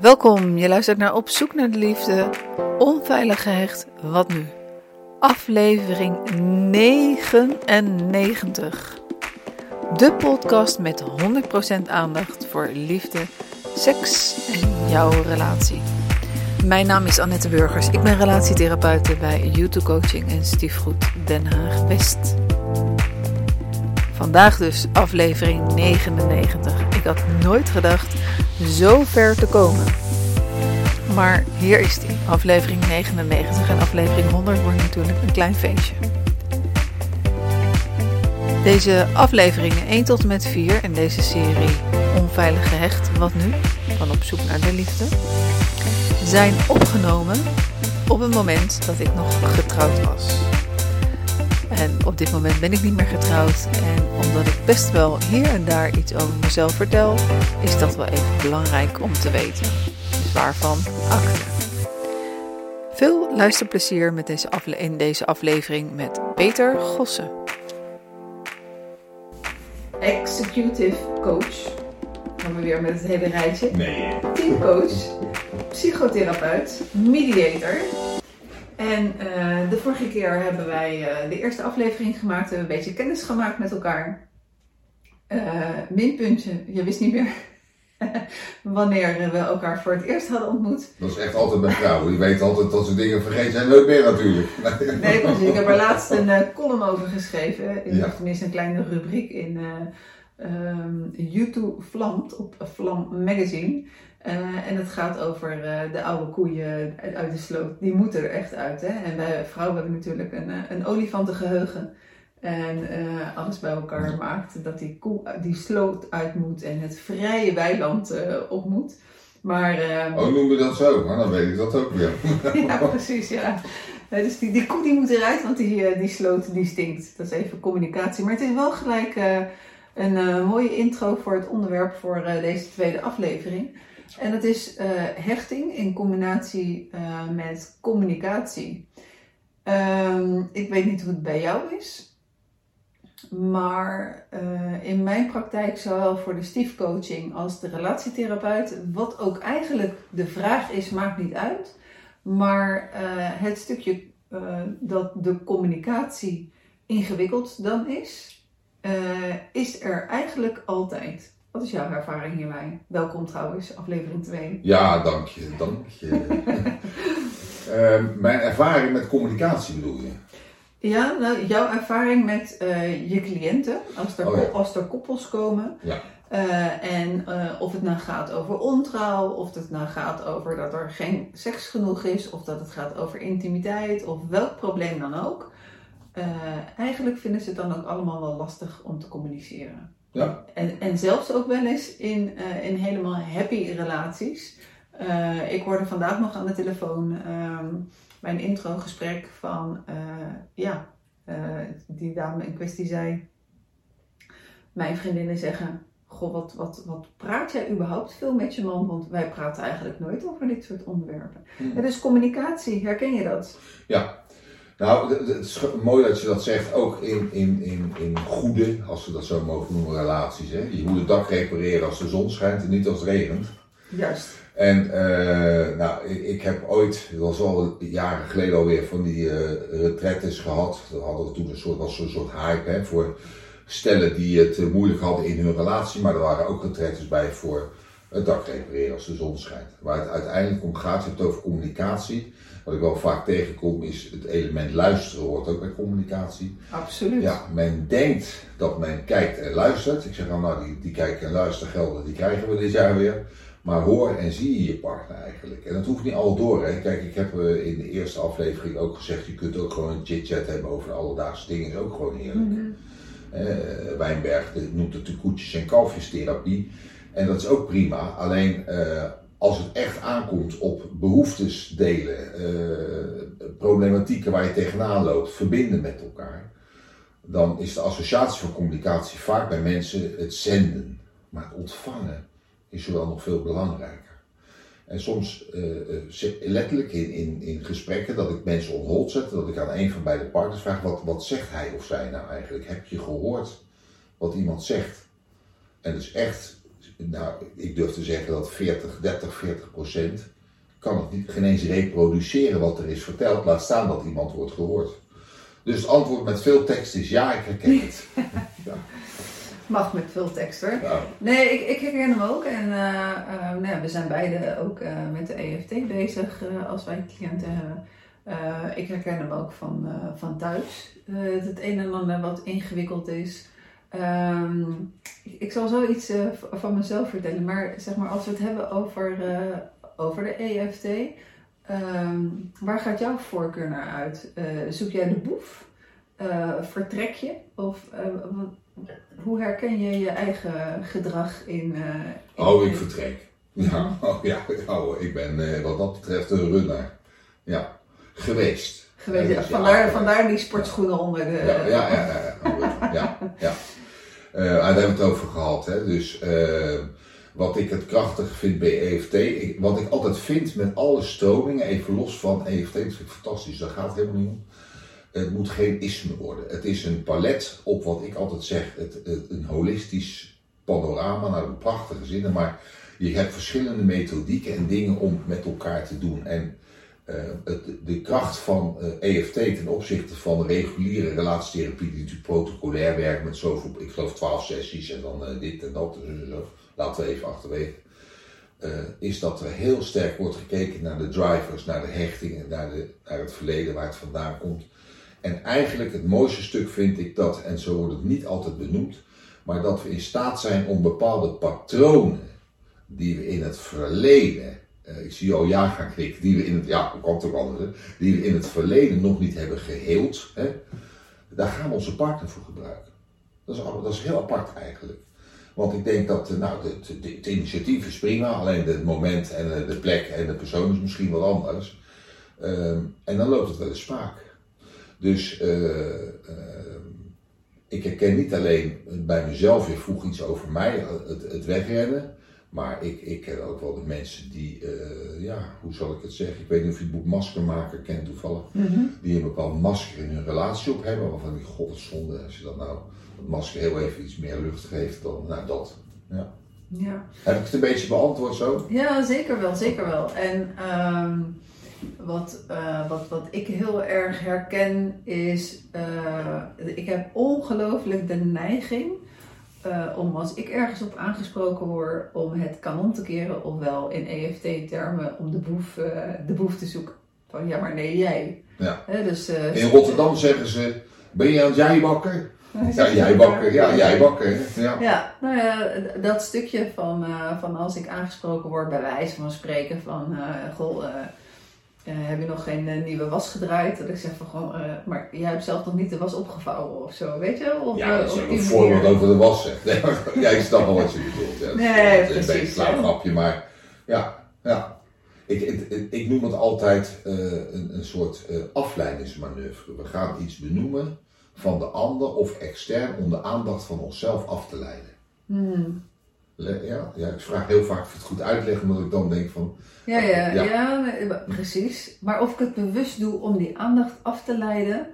Welkom, je luistert naar Op zoek naar de liefde, onveilig gehecht, wat nu? Aflevering 99. De podcast met 100% aandacht voor liefde, seks en jouw relatie. Mijn naam is Annette Burgers, ik ben relatietherapeute bij YouTube Coaching en Stiefgoed Den Haag West. Vandaag dus aflevering 99. Ik had nooit gedacht zo ver te komen. Maar hier is die, aflevering 99 en aflevering 100 wordt natuurlijk een klein feestje. Deze afleveringen 1 tot en met 4 in deze serie Onveilig gehecht, wat nu? Van op zoek naar de liefde, zijn opgenomen op een moment dat ik nog getrouwd was. En op dit moment ben ik niet meer getrouwd. En omdat ik best wel hier en daar iets over mezelf vertel, is dat wel even belangrijk om te weten. Dus waarvan acte. Veel luisterplezier met deze afle in deze aflevering met Peter Gossen. Executive coach. Gaan we weer met het hele rijtje. Nee. Teamcoach, psychotherapeut, mediator. En uh, de vorige keer hebben wij uh, de eerste aflevering gemaakt. We hebben een beetje kennis gemaakt met elkaar. Uh, minpuntje, je wist niet meer wanneer we elkaar voor het eerst hadden ontmoet. Dat is echt altijd bij vrouwen. Die weten altijd dat ze dingen vergeten zijn. Nooit meer natuurlijk. nee, precies. Ik heb er laatst een column over geschreven. Ik ja. tenminste een kleine rubriek in um, YouTube Vlamt op Vlam Magazine. Uh, en het gaat over uh, de oude koeien uit de sloot. Die moeten er echt uit. Hè? En wij vrouwen hebben natuurlijk een, een olifantengeheugen. En uh, alles bij elkaar maakt dat die koe die sloot uit moet en het vrije weiland op moet. Maar, oh, noemen we dat zo? Maar dan weet ik dat ook weer. ja, precies, ja. dus die, die koe die moet eruit, want die, die sloot die stinkt. Dat is even communicatie. Maar het is wel gelijk een mooie intro voor het onderwerp voor deze tweede aflevering. En dat is uh, hechting in combinatie uh, met communicatie. Um, ik weet niet hoe het bij jou is, maar uh, in mijn praktijk, zowel voor de stiefcoaching als de relatietherapeut, wat ook eigenlijk de vraag is, maakt niet uit. Maar het stukje dat de communicatie ingewikkeld dan is, is er eigenlijk altijd. Wat is jouw ervaring hierbij? Welkom trouwens, aflevering 2. Ja, dank je, dank je. uh, mijn ervaring met communicatie bedoel je? Ja, nou, jouw ervaring met uh, je cliënten, als er, oh, ja. als er koppels komen. Ja. Uh, en uh, of het nou gaat over ontrouw, of het nou gaat over dat er geen seks genoeg is, of dat het gaat over intimiteit, of welk probleem dan ook. eigenlijk vinden ze het dan ook allemaal wel lastig om te communiceren. Ja. En, en zelfs ook wel eens in, uh, in helemaal happy relaties. Uh, ik hoorde vandaag nog aan de telefoon um, bij een introgesprek van, uh, ja, die dame in kwestie zei, mijn vriendinnen zeggen, goh, wat, wat, wat praat jij überhaupt veel met je man? Want wij praten eigenlijk nooit over dit soort onderwerpen. Mm. Ja, dus communicatie, herken je dat? Ja, nou, het is mooi dat je dat zegt, ook in, in, in, in goede, als we dat zo mogen noemen, relaties. Hè? Je moet het dak repareren als de zon schijnt en niet als het regent. Juist. En uh, nou, ik, ik, heb ooit, dat was al jaren geleden alweer, van die uh, retretes gehad. Dat hadden we toen een soort, was een soort hype hè, voor stellen die het uh, moeilijk hadden in hun relatie. Maar er waren ook retretes bij voor het dak repareren als de zon schijnt. Waar het uiteindelijk om gaat, je hebt het over communicatie. Wat ik wel vaak tegenkom is het element luisteren hoort ook bij communicatie. Absoluut. Ja, men denkt dat men kijkt en luistert. Ik zeg dan, nou die, die kijken en luisteren gelden, die krijgen we dit jaar weer. Maar hoor en zie je je partner eigenlijk. En dat hoeft niet al door. Hè. Kijk, ik heb eh, in de eerste aflevering ook gezegd, je kunt ook gewoon een chit-chat hebben over alledaagse dingen. is ook gewoon heerlijk. Mm -hmm. uh, Wijnberg noemt het de koetjes- en kalfjestherapie. En dat is ook prima. Alleen uh, als het echt aankomt op behoeftes delen, uh, problematieken waar je tegenaan loopt, verbinden met elkaar, dan is de associatie van communicatie vaak bij mensen het zenden. Maar het ontvangen is wel nog veel belangrijker. En soms uh, letterlijk in, in, in gesprekken dat ik mensen on hold zet, dat ik aan een van beide partners vraag, wat, wat zegt hij of zij nou eigenlijk? Heb je gehoord wat iemand zegt? En dus echt nou, ik durf te zeggen dat 40, 30, 40 procent kan het niet, geen eens reproduceren wat er is verteld, laat staan dat iemand wordt gehoord. Dus het antwoord met veel tekst is ja, ik herken het. ja. Mag met veel tekst hoor. Nee, ik, ik herken hem ook. En eh, eh, nou ja, we zijn beide ook eh, met de EFT bezig als wij cliënten hebben. Ik herken hem ook van, van thuis. Het een en ander wat ingewikkeld is. Ehm, ik, zal zoiets eh, v- van mezelf vertellen. Maar zeg maar, als we het hebben over, eh, over de EFT. ehm, waar gaat jouw voorkeur naar uit? Eh, zoek jij de boef? Eh, vertrek je? Of eh, hoe herken je je eigen gedrag in. eh, in- oh, ik vertrek. Ja, oh, ja oh, ik ben eh, wat dat betreft een runner. Ja, geweest. Geweest? Ja, vandaar, die sportschoenen onder de. Ja, ja, ja, ja, ja, ja. Eh, daar hebben we het over gehad. Hè. Dus eh, wat ik het krachtig vind bij EFT, ik, wat ik altijd vind met alle stromingen, even los van EFT, dat vind ik fantastisch, daar gaat het helemaal niet om. Het moet geen isme worden. Het is een palet op wat ik altijd zeg, het, het- een holistisch panorama, nou een prachtige zinnen, maar je hebt verschillende methodieken en dingen om met elkaar te doen. En het, de kracht van eh, EFT ten opzichte van reguliere relatietherapie, die natuurlijk protocolair werkt met zoveel, ik geloof 12 sessies en dan eh, dit en dat laten we even achterwege. eh, is dat er heel sterk wordt gekeken naar de drivers, naar de hechtingen, naar, de, naar het verleden waar het vandaan komt. En eigenlijk het mooiste stuk vind ik dat, en zo wordt het niet altijd benoemd, maar dat we in staat zijn om bepaalde patronen die we in het verleden, eh, ik zie jou ja gaan klikken, die we in het, ja, ook die we in het verleden nog niet hebben geheeld, hè? daar gaan we onze partner voor gebruiken. Dat is, al- dat is heel apart eigenlijk. Want ik denk dat, eh, nou, het, het initiatief is prima, alleen het moment en eh, de plek en de persoon is misschien wat anders. Ehm, en dan loopt het wel eens spaak. Dus eh, ehm, ik herken niet alleen bij mezelf, je vroeg iets over mij, het, het wegrennen. Maar ik, ik ken ook wel de mensen die, eh, ja, hoe zal ik het zeggen? Ik weet niet of je het boek Maskermaker kent toevallig. Mhm. Die een bepaald masker in hun relatie op hebben. Waarvan die, god, het zonde. Als je dat nou, dat masker heel even iets meer lucht geeft dan, nou dat. Ja. Ja. Heb ik het een beetje beantwoord zo? Ja, zeker wel, zeker wel. En ehm, wat, eh, wat, wat ik heel erg herken is, eh, ik heb ongelooflijk de neiging eh, om als ik ergens op aangesproken word om het kanon te keren, ofwel in EFT-termen om de boef, eh, de boef te zoeken. Van ja, maar nee, jij. Ja. Dus, eh, In Rotterdam zeggen ze, ben je aan het jijbakken? Ja, jijbakken, ja, jijbakken. hè? Ja. Ja, nou ja, dat stukje van, van als ik aangesproken word bij wijze van spreken van, goh, heb je nog geen eh, nieuwe was gedraaid? Dat ik zeg van, goh, eh, maar jij hebt zelf nog niet de was opgevouwen of zo, weet je? Of, Ja, eh, dat is een voorbeeld over de was. Zeg. Nee, ja, ik snap wel wat je bedoelt. Ja, Nee, dat is een beetje een grapje, maar ja, ja. Ik, ik, ik noem het altijd eh, een, een soort eh, afleidingsmanoeuvre. We gaan iets benoemen van de ander of extern om de aandacht van onszelf af te leiden. Hmm. Ja, ja, ik vraag heel vaak of ik het goed uitleg, omdat ik dan denk van, Ja, ja, Ja. ja. maar- precies. Maar of ik het bewust doe om die aandacht af te leiden,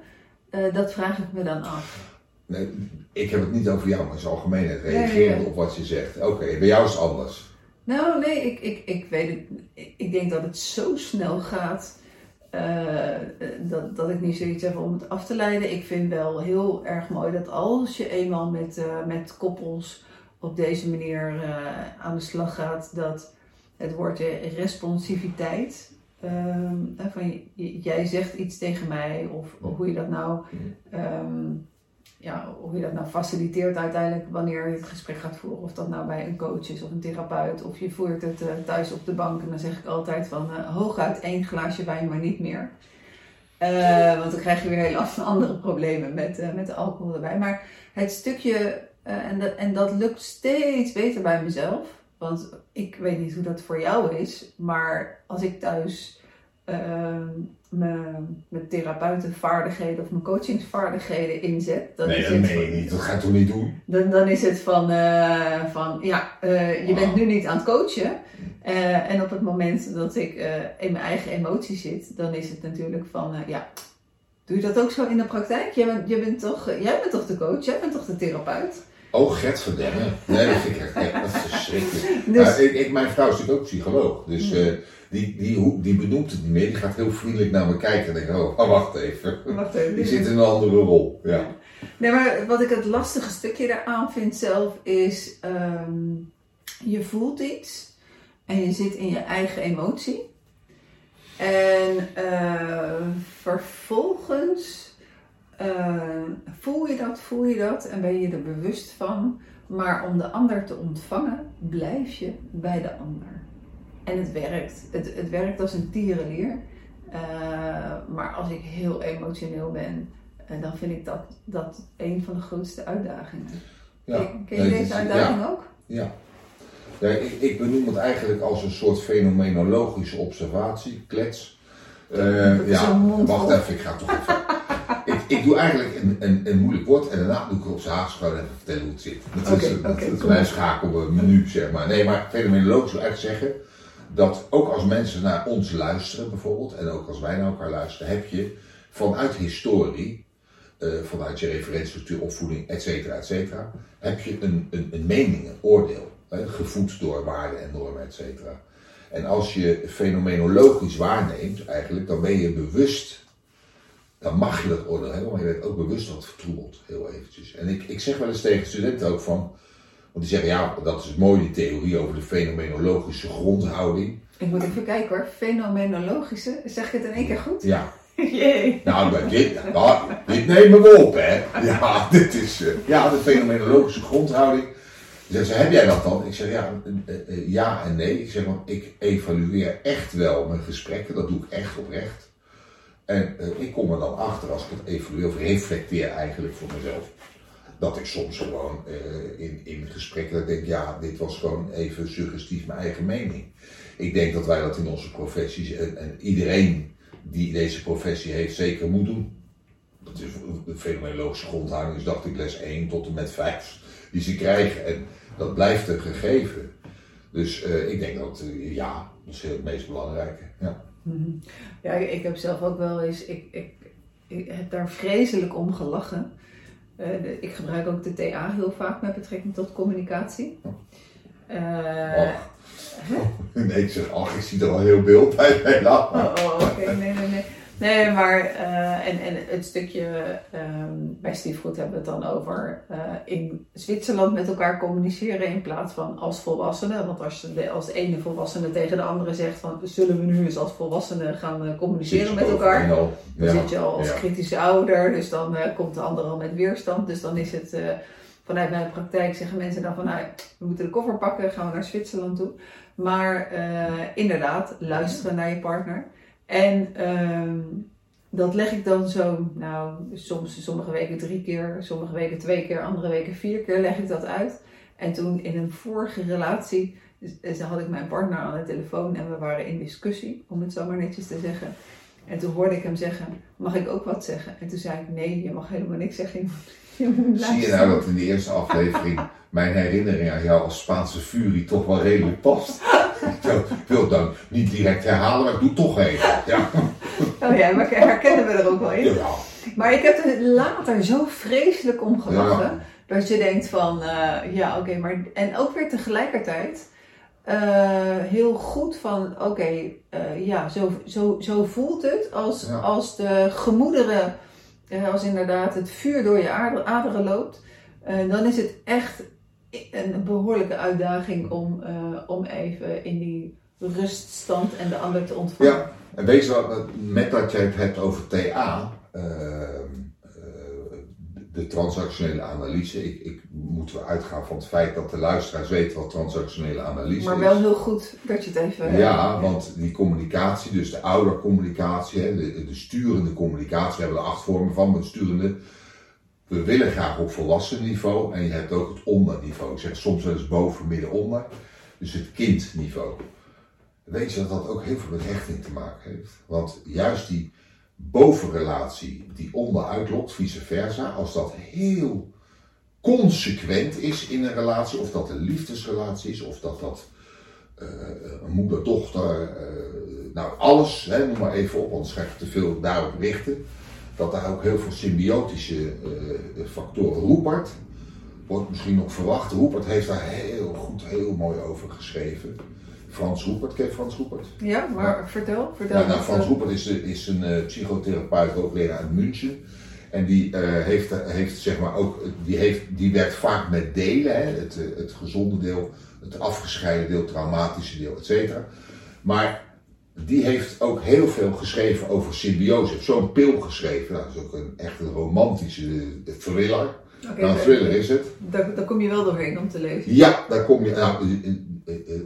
eh, dat vraag ik me dan af. nee, ik heb het niet over jou, maar in ja, ja. reagerend op wat je zegt. Oké, bij jou is het anders. Nou, nee, ik, ik, ik weet het. Ik, denk dat het zo snel gaat. eh, eh, dat, dat ik niet zoiets heb om het af te leiden. Ik vind wel heel erg mooi dat als je eenmaal met, eh, met koppels op deze manier eh, aan de slag gaat, dat het woordje responsiviteit. ehm, hè, van, jij zegt iets tegen mij, of, hoe je dat nou ehm, ja, hoe je dat nou faciliteert uiteindelijk wanneer je het gesprek gaat voeren. Of dat nou bij een coach is of een therapeut. Of je voert het eh, thuis op de bank. En dan zeg ik altijd van eh, hooguit één glaasje wijn, maar niet meer. Eh, want dan krijg je weer heel andere problemen met, eh, met de alcohol erbij. Maar het stukje, eh, en, dat, en dat lukt steeds beter bij mezelf. Want ik weet niet hoe dat voor jou is. Maar als ik thuis ehm, mijn, mijn therapeutenvaardigheden of mijn coachingsvaardigheden inzet. Dan nee, is dat het meen je niet. Dat ga je toch niet doen? dan, dan is het van, eh, van ja, eh, je bent nu niet aan het coachen. En op het moment dat ik in mijn eigen emotie zit, dan is het natuurlijk van, ja, doe je dat ook zo in de praktijk? Jij bent, jij bent, toch, jij bent toch de coach, jij bent toch de therapeut? Oh, Gert verdemmen. Nee, dat vind ik echt, dat is verschrikkelijk. Dus- Ja, ik, ik, mijn vrouw is natuurlijk ook psycholoog. Dus eh, die, die, die benoemt het niet meer. Die gaat heel vriendelijk naar me kijken en denkt, oh, oh, wacht even. Wacht even. Die zit in een andere rol. Ja. Nee, maar wat ik het lastige stukje daaraan vind zelf is, ehm, je voelt iets en je zit in je eigen emotie. En eh, vervolgens eh, voel je dat, voel je dat en ben je er bewust van. Maar om de ander te ontvangen, blijf je bij de ander. En het werkt. Het, het werkt als een tierenlier. Eh, maar als ik heel emotioneel ben, en dan vind ik dat, dat een van de grootste uitdagingen. Ja. Ken, ken je deze uitdaging ja. ook? Ja. Ja, ik, ik benoem het eigenlijk als een soort fenomenologische observatie, klets. Eh, is ja, wacht even, ik ga toch even. ik, doe eigenlijk een, een, een moeilijk woord en daarna doe ik op zijn Haags gewoon even vertellen hoe het zit. Dat Oké, is, maar. schakelmenu, zeg maar. Nee, maar fenomenologisch wil echt zeggen dat ook als mensen naar ons luisteren bijvoorbeeld, en ook als wij naar elkaar luisteren, heb je vanuit historie, eh, vanuit je referentiestructuur, opvoeding, et cetera, et cetera, heb je een, een, een mening, een oordeel, hè, gevoed door waarden en normen, et cetera. En als je fenomenologisch waarneemt, eigenlijk, dan ben je bewust, dan mag je dat oordeel hebben, maar je bent ook bewust dat het vertroebelt, heel eventjes. En ik, ik zeg wel eens tegen studenten ook van, want die zeggen, ja, dat is mooi, die theorie over de fenomenologische grondhouding. Ik moet even kijken hoor. Fenomenologische. Zeg ik het in één keer goed? Ja, Jee. nou, maar dit, nou, dit nemen we op, hè. Ja, dit is, eh, ja, de fenomenologische grondhouding. Ze zeggen, heb jij dat dan? Ik zeg, ja, eh, eh, ja en nee. Ik zeg, want ik evalueer echt wel mijn gesprekken, dat doe ik echt oprecht. En eh, ik kom er dan achter als ik het evalueer of reflecteer eigenlijk voor mezelf. Dat ik soms gewoon eh, in, in gesprekken denk, ja, dit was gewoon even suggestief mijn eigen mening. Ik denk dat wij dat in onze professies en, en iedereen die deze professie heeft zeker moet doen. Dat is de fenomenologische grondhouding is, dacht ik, les 1 tot en met 5 die ze krijgen. En dat blijft een gegeven. Dus eh, ik denk dat, ja, dat is het meest belangrijke. Ja. Ja, ik heb zelf ook wel eens, ik, ik, ik heb daar vreselijk om gelachen. Eh, de- ik gebruik ook de TA heel vaak met betrekking tot communicatie. Ach. Nee, ik zeg, ach, ik zie er al heel beeld bij. Oh, oh, oké. Nee, nee, nee. Nee, maar eh, en, en het stukje ehm, bij Stiefgoed hebben we het dan over eh, in Zwitserland met elkaar communiceren in plaats van als volwassenen. Want als de, als de ene volwassene tegen de andere zegt van zullen we nu eens als volwassenen gaan eh, communiceren met elkaar. Al, Dan zit je al als ja. kritische ouder, dus dan komt de ander al met weerstand. Dus dan is het vanuit mijn praktijk zeggen mensen dan van nou, we moeten de koffer pakken, gaan we naar Zwitserland toe. Maar inderdaad, luisteren naar je partner. En ehm, dat leg ik dan zo, nou, soms sommige weken drie keer, sommige weken twee keer, andere weken vier keer leg ik dat uit. En toen in een vorige relatie had ik mijn partner aan de telefoon en we waren in discussie, om het zo maar netjes te zeggen. En toen hoorde ik hem zeggen, mag ik ook wat zeggen? En toen zei ik, nee, je mag helemaal niks zeggen. Zie je nou dat in de eerste aflevering mijn herinnering aan jou als Spaanse furie toch wel redelijk past? Ik wil het dan niet direct herhalen, maar ik doe het toch even. Ja. Oh ja, maar herkennen we er ook wel in. Ja. Maar ik heb er later zo vreselijk om gelachen. Ja. Dat je denkt van, eh, ja oké, maar... En ook weer tegelijkertijd eh, heel goed van, oké, eh, ja, zo, zo, zo voelt het als, Ja. als de gemoederen, eh, als inderdaad het vuur door je ader- aderen loopt. eh, dan is het echt een behoorlijke uitdaging om, eh, om even in die ruststand en de ander te ontvangen. Ja, en weet je wat, met dat jij het hebt over TA, ehm, eh, de transactionele analyse, ik, ik moet we uitgaan van het feit dat de luisteraars weten wat transactionele analyse Maar is. wel heel goed dat je het even... Ja, want die communicatie, dus de oudercommunicatie, de, de sturende communicatie, we hebben er acht vormen van, maar de sturende, we willen graag op volwassen niveau en je hebt ook het onderniveau. Ik zeg soms wel eens boven, midden, onder, dus het kindniveau. Weet je dat dat ook heel veel met hechting te maken heeft? Want juist die bovenrelatie die onder uitlokt, vice versa, als dat heel consequent is in een relatie, of dat een liefdesrelatie is, of dat dat eh, een moeder, dochter, eh, nou alles, hè, noem maar even op, anders ga te veel daarop richten. Dat daar ook heel veel symbiotische eh, factoren roepert. wordt misschien nog verwacht. Roepert heeft daar heel goed, heel mooi over geschreven. Frans Roepert, ken Frans Roepert? Ja, maar vertel. vertel Ja, nou, Frans eh, Roepert is, is een eh, psychotherapeut, hoogleraar uit München. En die, eh, heeft, heeft, zeg maar ook, die, heeft, die werkt vaak met delen, hè? Het, eh, het gezonde deel, het afgescheiden deel, het traumatische deel, et cetera. Maar die heeft ook heel veel geschreven over symbiose. Heeft zo'n pil geschreven, nou, dat is ook een, echt een romantische eh, thriller. Nou, een thriller is het. Daar, daar kom je wel doorheen om te lezen. Ja, daar kom je, nou, eh, eh, eh,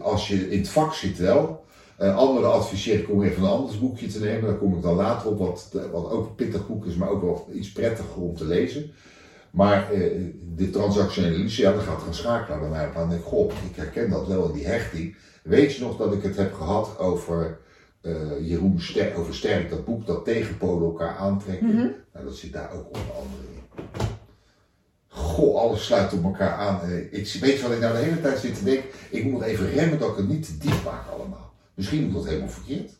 als je in het vak zit wel. Uh, anderen adviseer ik om even een ander boekje te nemen. Daar kom ik dan later op, wat, wat ook pittig boek is, maar ook wel iets prettiger om te lezen. Maar eh, de transactionele analyse, ja, dat gaat gaan schakelen bij mij op. Dan denk ik, goh, ik herken dat wel in die hechting. Weet je nog dat ik het heb gehad over eh, Jeroen Sterk, over Sterk, dat boek dat tegenpolen elkaar aantrekken? Mhm. Nou, dat zit daar ook onder andere in. Goh, alles sluit op elkaar aan. Eh, Ik, weet je wat ik nou de hele tijd zit te denken? Ik moet even remmen dat ik het niet te diep maak allemaal. Misschien ik dat helemaal verkeerd.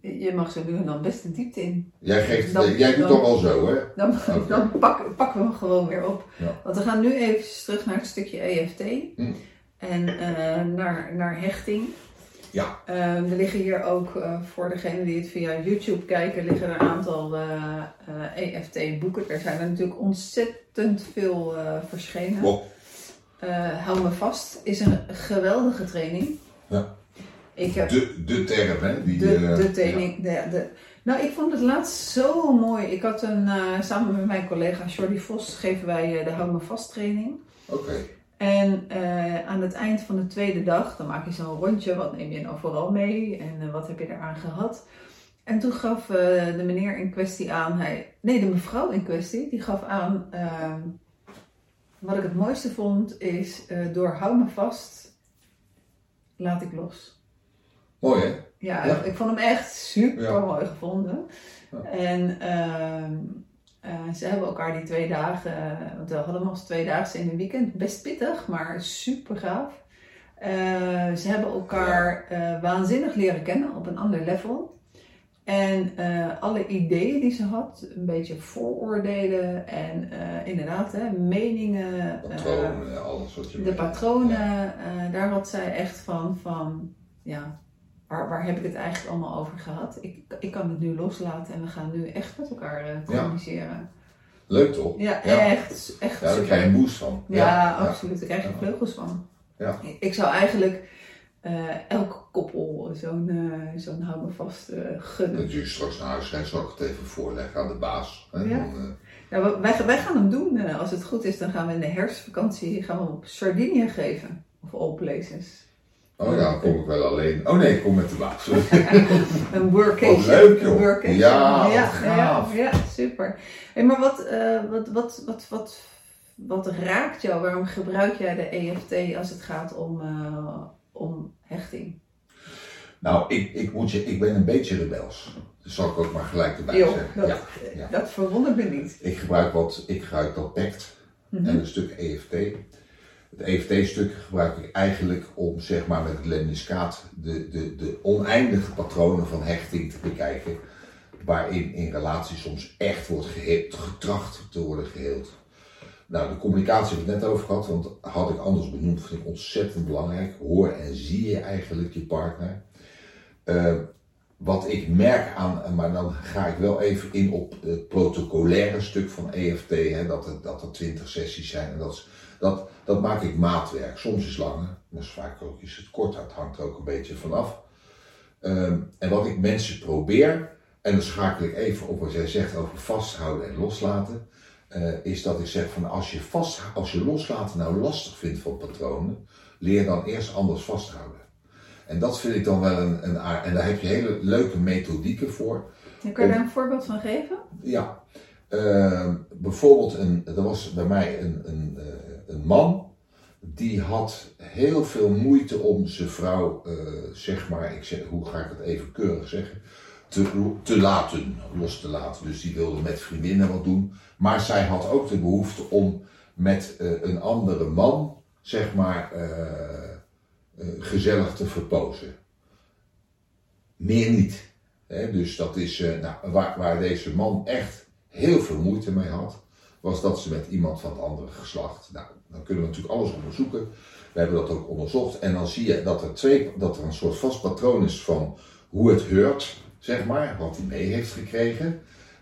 Je mag zo nu en dan best de diepte in. Jij, geeft, Dan- eh, jij doet dan wel zo, hè? Dan, dan pak- pakken we hem gewoon weer op. Ja. Want we gaan nu even terug naar het stukje EFT. Hm. En eh, naar, naar hechting. Ja. Eh, er liggen hier ook, eh, voor degenen die het via YouTube kijken, liggen er een aantal EFT-boeken. Er zijn er natuurlijk ontzettend veel eh, verschenen. Eh, hou me vast, is een geweldige training. Ja. Ik heb De, de term, hè? Die, de, eh, de training. De, de, nou, ik vond het laatst zo mooi. Ik had een, eh, samen met mijn collega Jordi Vos, geven wij eh, de Hou me vast training. Oké. En eh, aan het eind van de tweede dag, dan maak je zo'n rondje. Wat neem je nou vooral mee en eh, wat heb je eraan gehad? En toen gaf eh, de meneer in kwestie aan, hij, nee, de mevrouw in kwestie, die gaf aan. ehm, wat ik het mooiste vond is, door hou me vast, laat ik los. Mooi, hè? Ja, Ja. ik vond hem echt super Ja. mooi gevonden. Ja. En eh, ze hebben elkaar die twee dagen, eh, want we hadden hem als tweedaagse in een weekend, best pittig, maar super gaaf. Eh, ze hebben elkaar waanzinnig leren kennen op een ander level. En alle ideeën die ze had, een beetje vooroordelen en inderdaad hè, meningen, Patronen, alles wat je de patronen, daar had zij echt van, van ja, waar, waar heb ik het eigenlijk allemaal over gehad? Ik, ik kan het nu loslaten en we gaan nu echt met elkaar eh, communiceren. Leuk toch? Ja, echt, echt Ja, daar krijg je een boost van. Ja, absoluut. Daar krijg je vleugels van. Ja. Ik- zou eigenlijk eh elk koppel zo'n eh zo'n hou me vast eh, gunnen. Je straks naar huis gaat, zal ik het even voorleggen aan de baas. Hè? Ja. Dan, eh, Ja, we- wij, wij gaan hem doen. eh, als het goed is, dan gaan we in de herfstvakantie gaan we op Sardinië geven. Of all places. Oh ja, dan kom ik wel alleen. Oh nee, ik kom met de baas. Een workation. Wat leuk, joh. Workation. Ja, ja, gaaf. ja, ja, super. Hey, maar wat, eh, wat, wat, wat, wat, wat raakt jou? Waarom gebruik jij de EFT als het gaat om, eh, om hechting? nou, ik, ik, moet je, ik ben een beetje rebels. Dat zal ik ook maar gelijk erbij Jo, zeggen. dat, Ja, ja. dat verwondert me niet. Ik gebruik wat, ik gebruik dat Mhm. en een stuk EFT. Het EFT-stuk gebruik ik eigenlijk om zeg maar met het lemniscaat de, de, de oneindige patronen van hechting te bekijken. Waarin in relaties soms echt wordt getracht te worden geheeld. Nou, de communicatie heb het net over gehad, want had ik anders benoemd, vind ik ontzettend belangrijk. Hoor en zie je eigenlijk je partner. Eh, wat ik merk aan, maar dan ga ik wel even in op het protocolaire stuk van EFT, hè, dat, er, dat er 20 sessies zijn. En dat, is- dat, dat maak ik maatwerk. Soms is het langer, maar vaak ook is het korter. Het hangt er ook een beetje vanaf. Ehm, en wat ik mensen probeer, en dan schakel ik even op wat jij zegt over vasthouden en loslaten, eh, is dat ik zeg van als je, vast, als je loslaten nou lastig vindt van patronen, leer dan eerst anders vasthouden. En dat vind ik dan wel een, een aard. En daar heb je hele leuke methodieken voor. En Kan je daar een voorbeeld van geven? Ja, Ehm, bijvoorbeeld, een, er was bij mij een man die had heel veel moeite om zijn vrouw, eh, zeg maar, ik zeg, hoe ga ik het even keurig zeggen, te, te laten, los te laten. Dus die wilde met vriendinnen wat doen. Maar zij had ook de behoefte om met eh, een andere man, zeg maar, eh, gezellig te verpozen. Meer niet. Dus dat is nou, waar, waar deze man echt heel veel moeite mee had, was dat ze met iemand van het andere geslacht. Nou, dan kunnen we natuurlijk alles onderzoeken. We hebben dat ook onderzocht. En dan zie je dat er, twee, dat er een soort vast patroon is van hoe het heurt, zeg maar, wat hij mee heeft gekregen.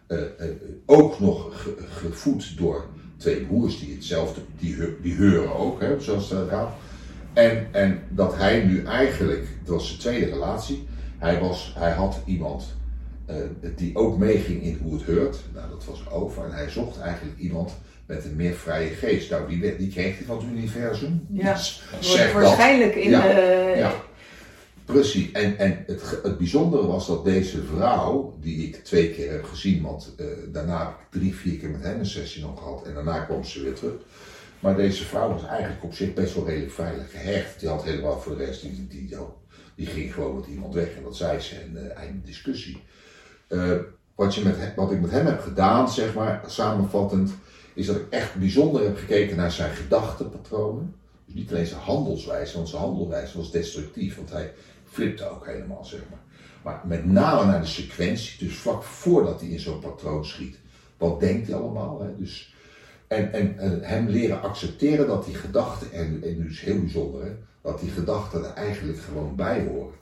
Uh, uh, ook nog ge, gevoed door twee broers die hetzelfde, die, die heuren ook, hè, zoals dat gaat. En, en dat hij nu eigenlijk, dat was zijn tweede relatie, hij, was, hij had iemand die ook meeging in hoe het heurt. Nou, dat was over. En hij zocht eigenlijk iemand met een meer vrije geest. Nou, die, die kreeg hij van het universum. Ja, zeg waarschijnlijk in ja, de... Ja, precies. En, en het, het bijzondere was dat deze vrouw, die ik twee keer heb gezien, want uh, daarna heb ik drie, vier keer met hem een sessie nog gehad. En daarna kwam ze weer terug. Maar deze vrouw was eigenlijk op zich best wel redelijk veilig gehecht. Die had helemaal voor de rest, die, die, die, die ging gewoon met iemand weg en dat zei ze en uh, einde discussie. Uh, wat, met, wat ik met hem heb gedaan, zeg maar, samenvattend, is dat ik echt bijzonder heb gekeken naar zijn gedachtenpatronen. Dus niet alleen zijn handelswijze, want zijn handelwijze was destructief, want hij flipte ook helemaal, zeg maar. Maar met name naar de sequentie, dus vlak voordat hij in zo'n patroon schiet. Wat denkt hij allemaal? Hè? Dus, en, en, hem leren accepteren dat die gedachten, en, en nu is heel bijzonder, dat die gedachten er eigenlijk gewoon bij horen.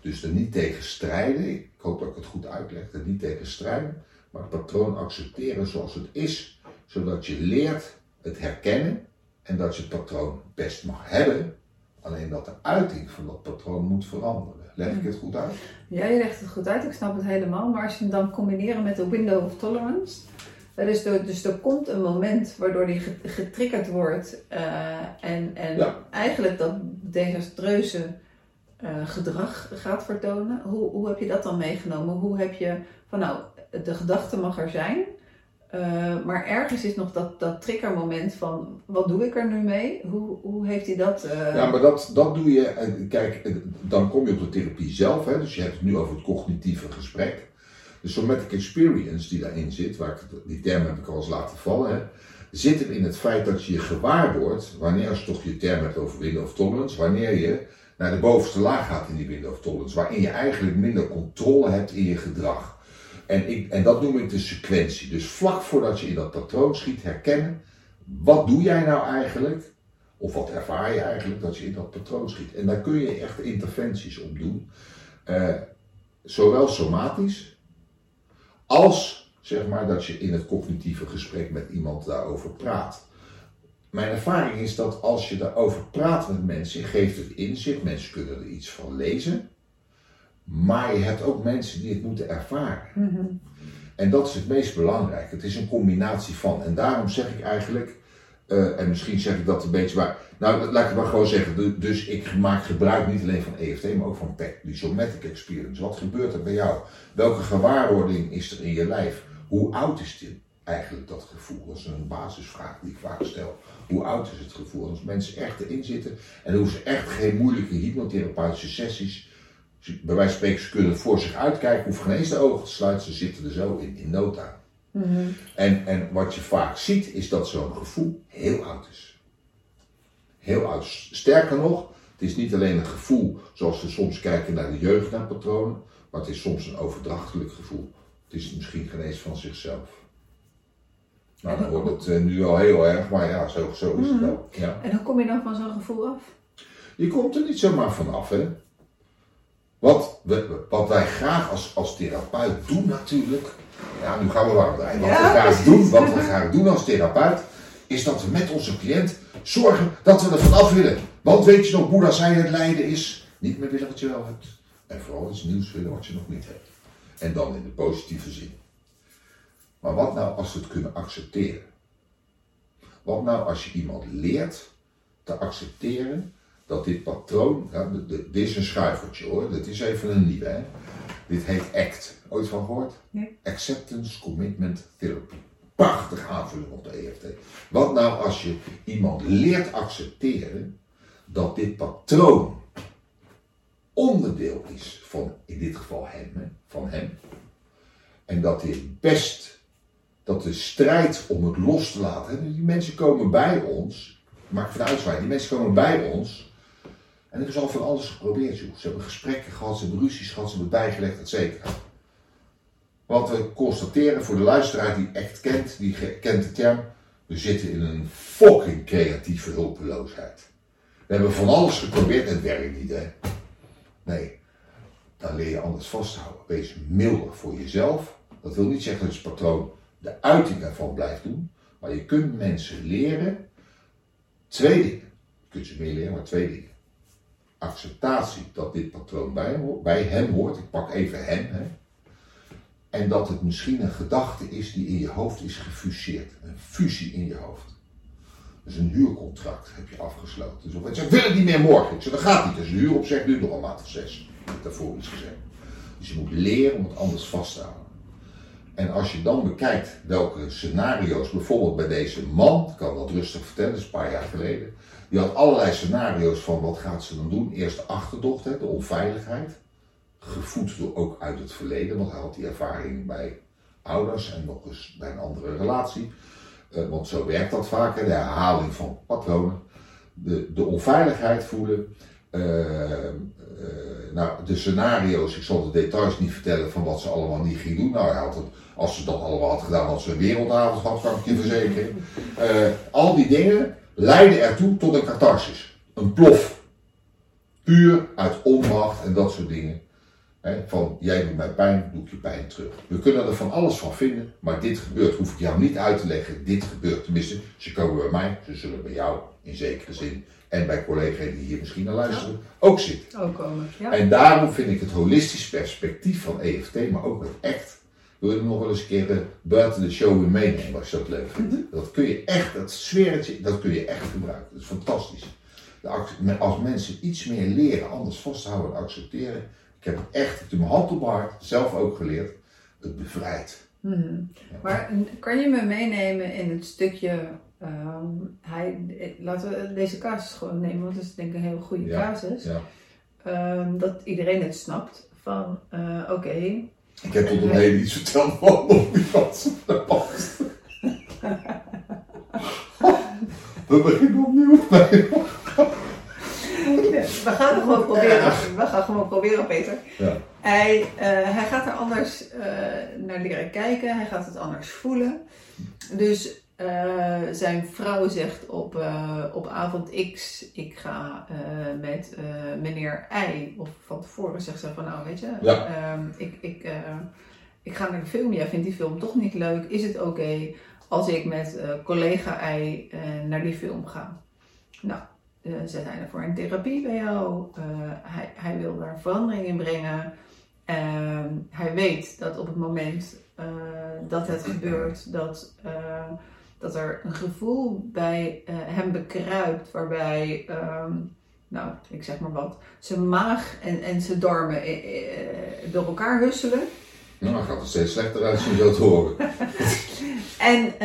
Dus er niet tegen strijden, ik hoop dat ik het goed uitleg, er niet tegen strijden, maar het patroon accepteren zoals het is, zodat je leert het herkennen en dat je het patroon best mag hebben, alleen dat de uiting van dat patroon moet veranderen. Leg ik het goed uit? Ja, je legt het goed uit, ik snap het helemaal, maar als je het dan combineren met de window of tolerance, dus er, dus er komt een moment waardoor die getriggerd wordt uh, en, en ja. eigenlijk dat desastreuze uh, gedrag gaat vertonen. Hoe, hoe heb je dat dan meegenomen? Hoe heb je van nou, de gedachte mag er zijn, uh, maar ergens is nog dat, dat triggermoment van wat doe ik er nu mee? Hoe, hoe heeft hij dat? Uh... Ja, maar dat, dat doe je, kijk, dan kom je op de therapie zelf, hè, dus je hebt het nu over het cognitieve gesprek. De somatic experience die daarin zit, waar ik, die term heb ik al eens laten vallen, hè, zit er in het feit dat je je gewaar wordt, wanneer als je toch je term hebt over window of tolerance, wanneer je naar de bovenste laag gaat in die window of tolerance, waarin je eigenlijk minder controle hebt in je gedrag. En, ik, en dat noem ik de sequentie. Dus vlak voordat je in dat patroon schiet, herkennen, wat doe jij nou eigenlijk? Of wat ervaar je eigenlijk dat je in dat patroon schiet? En daar kun je echt interventies op doen. Uh, zowel somatisch, als zeg maar dat je in het cognitieve gesprek met iemand daarover praat. Mijn ervaring is dat als je daarover praat met mensen, geeft het inzicht, mensen kunnen er iets van lezen, maar je hebt ook mensen die het moeten ervaren. Mm -hmm. En dat is het meest belangrijk. Het is een combinatie van. En daarom zeg ik eigenlijk, uh, en misschien zeg ik dat een beetje waar. Nou, laat ik het maar gewoon zeggen. Dus ik maak gebruik niet alleen van EFT, maar ook van PEC, die somatic experience. Wat gebeurt er bij jou? Welke gewaarwording is er in je lijf? Hoe oud is dit eigenlijk dat gevoel? Dat is een basisvraag die ik vaak stel. Hoe oud is het gevoel? Als mensen echt erin zitten en hoeven ze echt geen moeilijke hypnotherapeutische sessies bij wijze van spreken, ze kunnen voor zich uitkijken, hoeven geen eens de ogen te sluiten, ze zitten er zo in, in no time. Mm -hmm. en, en wat je vaak ziet, is dat zo'n gevoel heel oud is. Heel oud. Sterker nog, het is niet alleen een gevoel zoals we soms kijken naar de jeugd, naar patronen, maar het is soms een overdrachtelijk gevoel. Het is misschien geen eens van zichzelf. Nou, dan wordt het uh, nu al heel erg, maar ja, zo, zo is het wel. Ja. En hoe kom je dan van zo'n gevoel af? Je komt er niet zomaar vanaf, hè. Wat, we, wat wij graag als, als therapeut doen natuurlijk, ja nu gaan we draaien. Wat, ja, we graag doen, wat we graag doen als therapeut, is dat we met onze cliënt zorgen dat we er vanaf willen. Want weet je nog, Boeddha zei het lijden is niet meer willen wat je wel hebt. En vooral iets nieuws willen wat je nog niet hebt. En dan in de positieve zin. Maar wat nou als we het kunnen accepteren? Wat nou als je iemand leert te accepteren dat dit patroon, ja, dit is een schuivertje hoor, dit is even een nieuwe. Hè? Dit heet ACT. Ooit van gehoord? Nee. Acceptance Commitment Therapy. Prachtig aanvulling op de EFT. Wat nou als je iemand leert accepteren dat dit patroon onderdeel is van, in dit geval hem, hè, van hem. En dat dit best, dat de strijd om het los te laten, die mensen komen bij ons, maak vanuit die mensen komen bij ons en hebben ze al van alles geprobeerd, joh. Ze hebben gesprekken gehad, ze hebben ruzies gehad, ze hebben bijgelegd, et cetera. Want we constateren voor de luisteraar die echt kent, die kent de term, We zitten in een fucking creatieve hulpeloosheid. We hebben van alles geprobeerd het werkt niet, hè? Nee, dan leer je anders vasthouden. Wees milder voor jezelf. Dat wil niet zeggen dat je patroon de uiting ervan blijft doen, maar je kunt mensen leren twee dingen. Je ze meer leren, maar twee dingen. Acceptatie dat dit patroon bij hem, hoort, bij hem hoort. Ik pak even hem. Hè. En dat het misschien een gedachte is die in je hoofd is gefuseerd. Een fusie in je hoofd. Dus een huurcontract heb je afgesloten. Dus of het niet meer morgen. Ik zeg, dat gaat niet. Dus de huuropzeg duurt nog een maand of zes. Ik heb daarvoor gezegd. Dus je moet leren om het anders vast te houden. En als je dan bekijkt welke scenario's, bijvoorbeeld bij deze man, ik kan dat rustig vertellen, dat is een paar jaar geleden. Die had allerlei scenario's van wat gaat ze dan doen. Eerst de achterdocht, hè, de onveiligheid. Gevoed door ook uit het verleden, want hij had die ervaring bij ouders en nog eens bij een andere relatie. Uh, want zo werkt dat vaak, hè, de herhaling van patronen. De, de onveiligheid voelen. Uh, nou, de scenario's, ik zal de details niet vertellen van wat ze allemaal niet ging doen. Nou, hij had het, als ze dat allemaal had gedaan, had ze een wereldavond gehad, kan ik je verzekeren. al die dingen leiden ertoe tot een catharsis. Een plof. Puur uit onmacht en dat soort dingen. van jij doet mij pijn, doe ik je pijn terug. We kunnen er van alles van vinden, maar dit gebeurt. Hoef ik jou niet uit te leggen. Dit gebeurt. Tenminste, ze komen bij mij, ze zullen bij jou in zekere zin en bij collega's die hier misschien naar luisteren ook zitten. Ook komen. Ja. En daarom vind ik het holistisch perspectief van EFT, maar ook het echt wil je nog wel eens een keer uh, buiten de show weer meenemen als je dat leuk vindt. Mhm. Dat kun je echt, dat sfeertje, dat kun je echt gebruiken. Dat is fantastisch. Als mensen iets meer leren, anders vasthouden en accepteren. Ik heb het echt, ik heb mijn hand op mijn hart, zelf ook geleerd. Het bevrijdt. Mhm. Maar kan je me meenemen in het stukje Um, hij, laten we deze casus gewoon nemen, want het is denk ik een heel goede casus. Ja. Um, dat iedereen het snapt van, uh, oké. Okay, ik heb tot een hele iets verteld van nog past. We beginnen opnieuw. we gaan het gewoon proberen. We gaan gewoon proberen, Peter. Ja. Hij, uh, hij gaat er anders uh, naar leren kijken. Hij gaat het anders voelen. Dus uh, zijn vrouw zegt op, uh, op avond X, ik ga uh, met meneer Y. Of van tevoren zegt ze van, nou weet je, ja. um, ik, ik, ik ga naar de film. Jij vindt die film toch niet leuk. Is het oké okay als ik met collega Y naar die film ga? Nou, ze zijn er voor een therapie bij jou. hij, hij wil daar verandering in brengen. Ehm, hij weet dat op het moment dat het gebeurt, dat dat er een gevoel bij uh, hem bekruipt waarbij, um, nou, ik zeg maar wat, zijn maag en, en zijn darmen uh, door elkaar husselen. Nou, dan gaat het steeds slechter uit zo te horen. en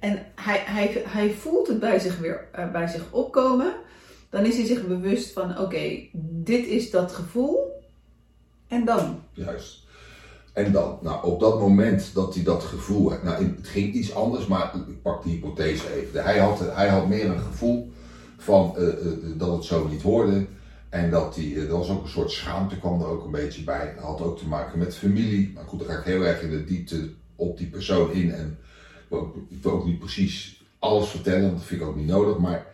en hij, hij, hij voelt het bij zich weer bij zich opkomen. Dan is hij zich bewust van: oké, dit is dat gevoel. En dan? Juist. En dan, nou, op dat moment dat hij dat gevoel had, nou, het ging iets anders, maar ik pak die hypothese even. Hij had, hij had meer een gevoel van uh, uh, dat het zo niet hoorde. En dat hij, er was ook een soort schaamte, kwam er ook een beetje bij. Had ook te maken met familie. Maar goed, dan ga ik heel erg in de diepte op die persoon in. En ik wil ook niet precies alles vertellen, want dat vind ik ook niet nodig. Maar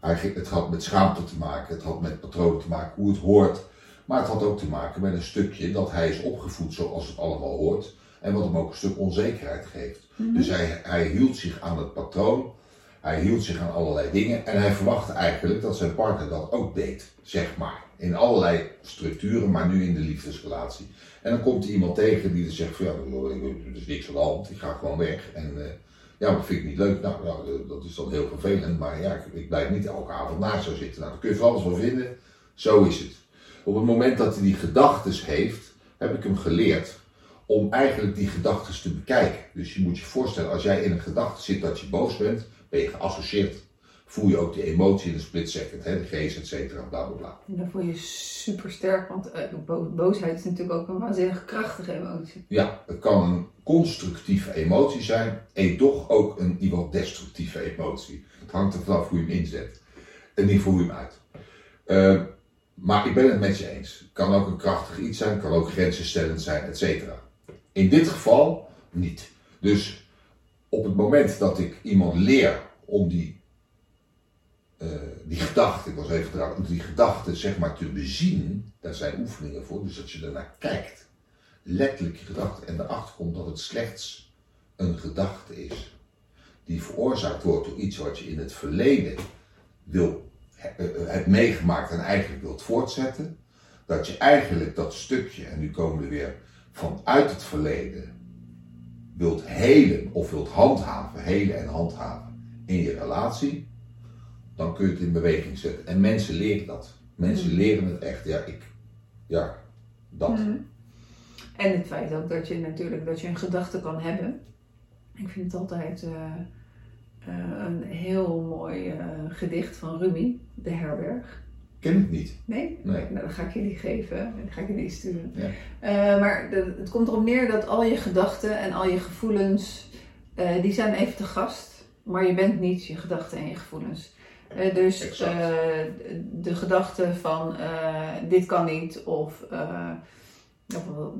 hij, het had met schaamte te maken, het had met patronen te maken, hoe het hoort. Maar het had ook te maken met een stukje dat hij is opgevoed zoals het allemaal hoort. En wat hem ook een stuk onzekerheid geeft. Mhm. Dus hij, hij hield zich aan het patroon. Hij hield zich aan allerlei dingen. En hij verwachtte eigenlijk dat zijn partner dat ook deed. Zeg maar. In allerlei structuren, maar nu in de liefdesrelatie. En dan komt er iemand tegen die er zegt van ja, er is niks aan de hand. Ik ga gewoon weg. En uh, ja, dat vind ik niet leuk. Nou, nou, dat is dan heel vervelend. Maar ja, ik, ik blijf niet elke avond naast zo zitten. Nou, daar kun je van alles van vinden. Zo is het. Op het moment dat hij die gedachtes heeft, heb ik hem geleerd om eigenlijk die gedachtes te bekijken. Dus je moet je voorstellen, als jij in een gedachte zit dat je boos bent, ben je geassocieerd. Voel je ook die emotie in een split second, hè, de geest, et cetera, bla bla bla. En dan voel je super sterk, want uh, boosheid is natuurlijk ook een waanzinnig krachtige emotie. Ja, het kan een constructieve emotie zijn en toch ook een iemand destructieve emotie. Het hangt er vanaf hoe je hem inzet en niet hoe je hem uit. Uh, maar ik ben het met je eens. Kan ook een krachtig iets zijn, kan ook grenzenstellend zijn, et cetera. In dit geval niet. Dus op het moment dat ik iemand leer om die, uh, die gedachte, ik was even trouwens, om die gedachte zeg maar te bezien, daar zijn oefeningen voor, dus dat je ernaar kijkt, letterlijk je gedachte, en erachter komt dat het slechts een gedachte is, die veroorzaakt wordt door iets wat je in het verleden wil, hebt meegemaakt en eigenlijk wilt voortzetten, dat je eigenlijk dat stukje, en nu komen we weer vanuit het verleden, wilt helen of wilt handhaven, helen en handhaven in je relatie, dan kun je het in beweging zetten. En mensen leren dat. Mensen mm. leren het echt. Ja, ik, ja, dat. Mm. En het feit ook dat je natuurlijk dat je een gedachte kan hebben. Ik vind het altijd uh, een heel mooi uh, gedicht van Rumi, De Herberg. Ken ik niet. Nee? Nee. Nou, dan ga ik je die geven. Dan ga ik je die sturen. Ja. Uh, maar de, het komt erop neer dat al je gedachten en al je gevoelens, uh, die zijn even te gast. Maar je bent niet je gedachten en je gevoelens. Uh, dus de gedachte van dit kan niet of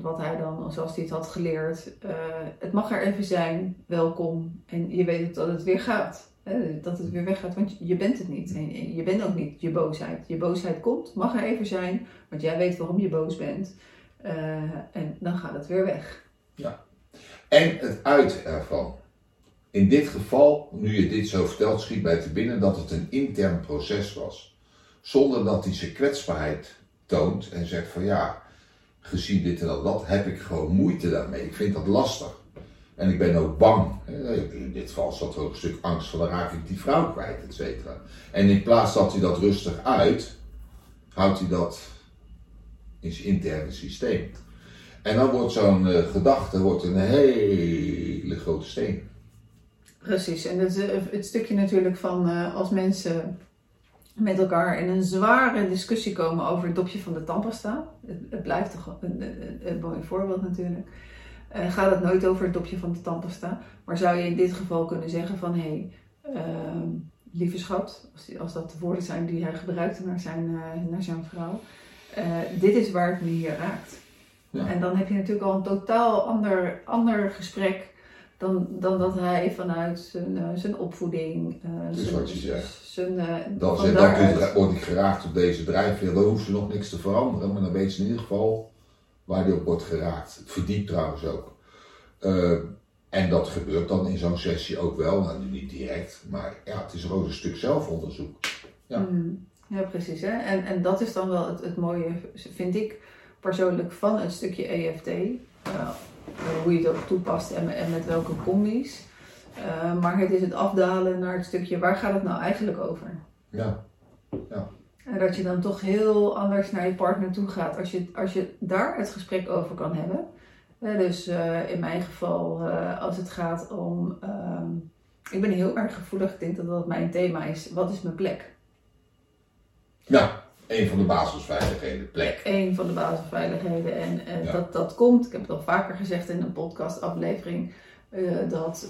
wat hij dan, zoals hij het had geleerd, het mag er even zijn, welkom. En je weet dat het weer gaat dat het weer weggaat, want je bent het niet. En je bent ook niet je boosheid. Je boosheid komt, mag er even zijn, want jij weet waarom je boos bent. Uh, en dan gaat het weer weg. Ja. En het uit ervan. In dit geval, nu je dit zo vertelt, schiet bij te binnen dat het een intern proces was. Zonder dat hij zijn kwetsbaarheid toont en zegt van ja, gezien dit en dat, heb ik gewoon moeite daarmee. Ik vind dat lastig. En ik ben ook bang. In dit geval zat er ook een stuk angst van dan raak ik die vrouw kwijt, et cetera. En in plaats dat hij dat rustig uit, houdt hij dat in zijn interne systeem. En dan wordt zo'n uh, gedachte wordt een hele grote steen. Precies, en het, eh, het stukje natuurlijk van uh, als mensen met elkaar in een zware discussie komen over het dopje van de tandpasta. Het, het blijft toch een, een, een mooi voorbeeld natuurlijk uh, gaat het nooit over het dopje van de tandpasta. Maar zou je in dit geval kunnen zeggen van hé, hey, uh, lieve schat, als, die, als, dat de woorden zijn die hij gebruikte naar zijn, uh, naar zijn vrouw, uh, dit is waar het me hier raakt. Ja. En dan heb je natuurlijk al een totaal ander, ander gesprek dan, dan dat hij vanuit zijn, zijn opvoeding. dus zijn, wat je zegt. Zijn, dan zegt dat word ik geraakt op deze drijfveer, dan hoeft ze nog niks te veranderen, maar dan weet ze in ieder geval waar die op wordt geraakt. Het verdiept trouwens ook. Uh, en dat gebeurt dan in zo'n sessie ook wel, nou niet direct, maar ja, het is ook een stuk zelfonderzoek. Ja, mm, ja precies. Hè? En, en dat is dan wel het, het mooie, vind ik persoonlijk, van het stukje EFT. Uh, hoe je dat toepast en, en met welke combi's. Uh, maar het is het afdalen naar het stukje, waar gaat het nou eigenlijk over? Ja, ja. En dat je dan toch heel anders naar je partner toe gaat als je, als je daar het gesprek over kan hebben. dus uh, in mijn geval, als het gaat om. Uh, ik ben heel erg gevoelig, ik denk dat dat mijn thema is. Wat is mijn plek? Ja, een van de basisveiligheden, plek. Een van de basisveiligheden. En ja. dat, dat komt, ik heb het al vaker gezegd in een podcastaflevering. Uh, dat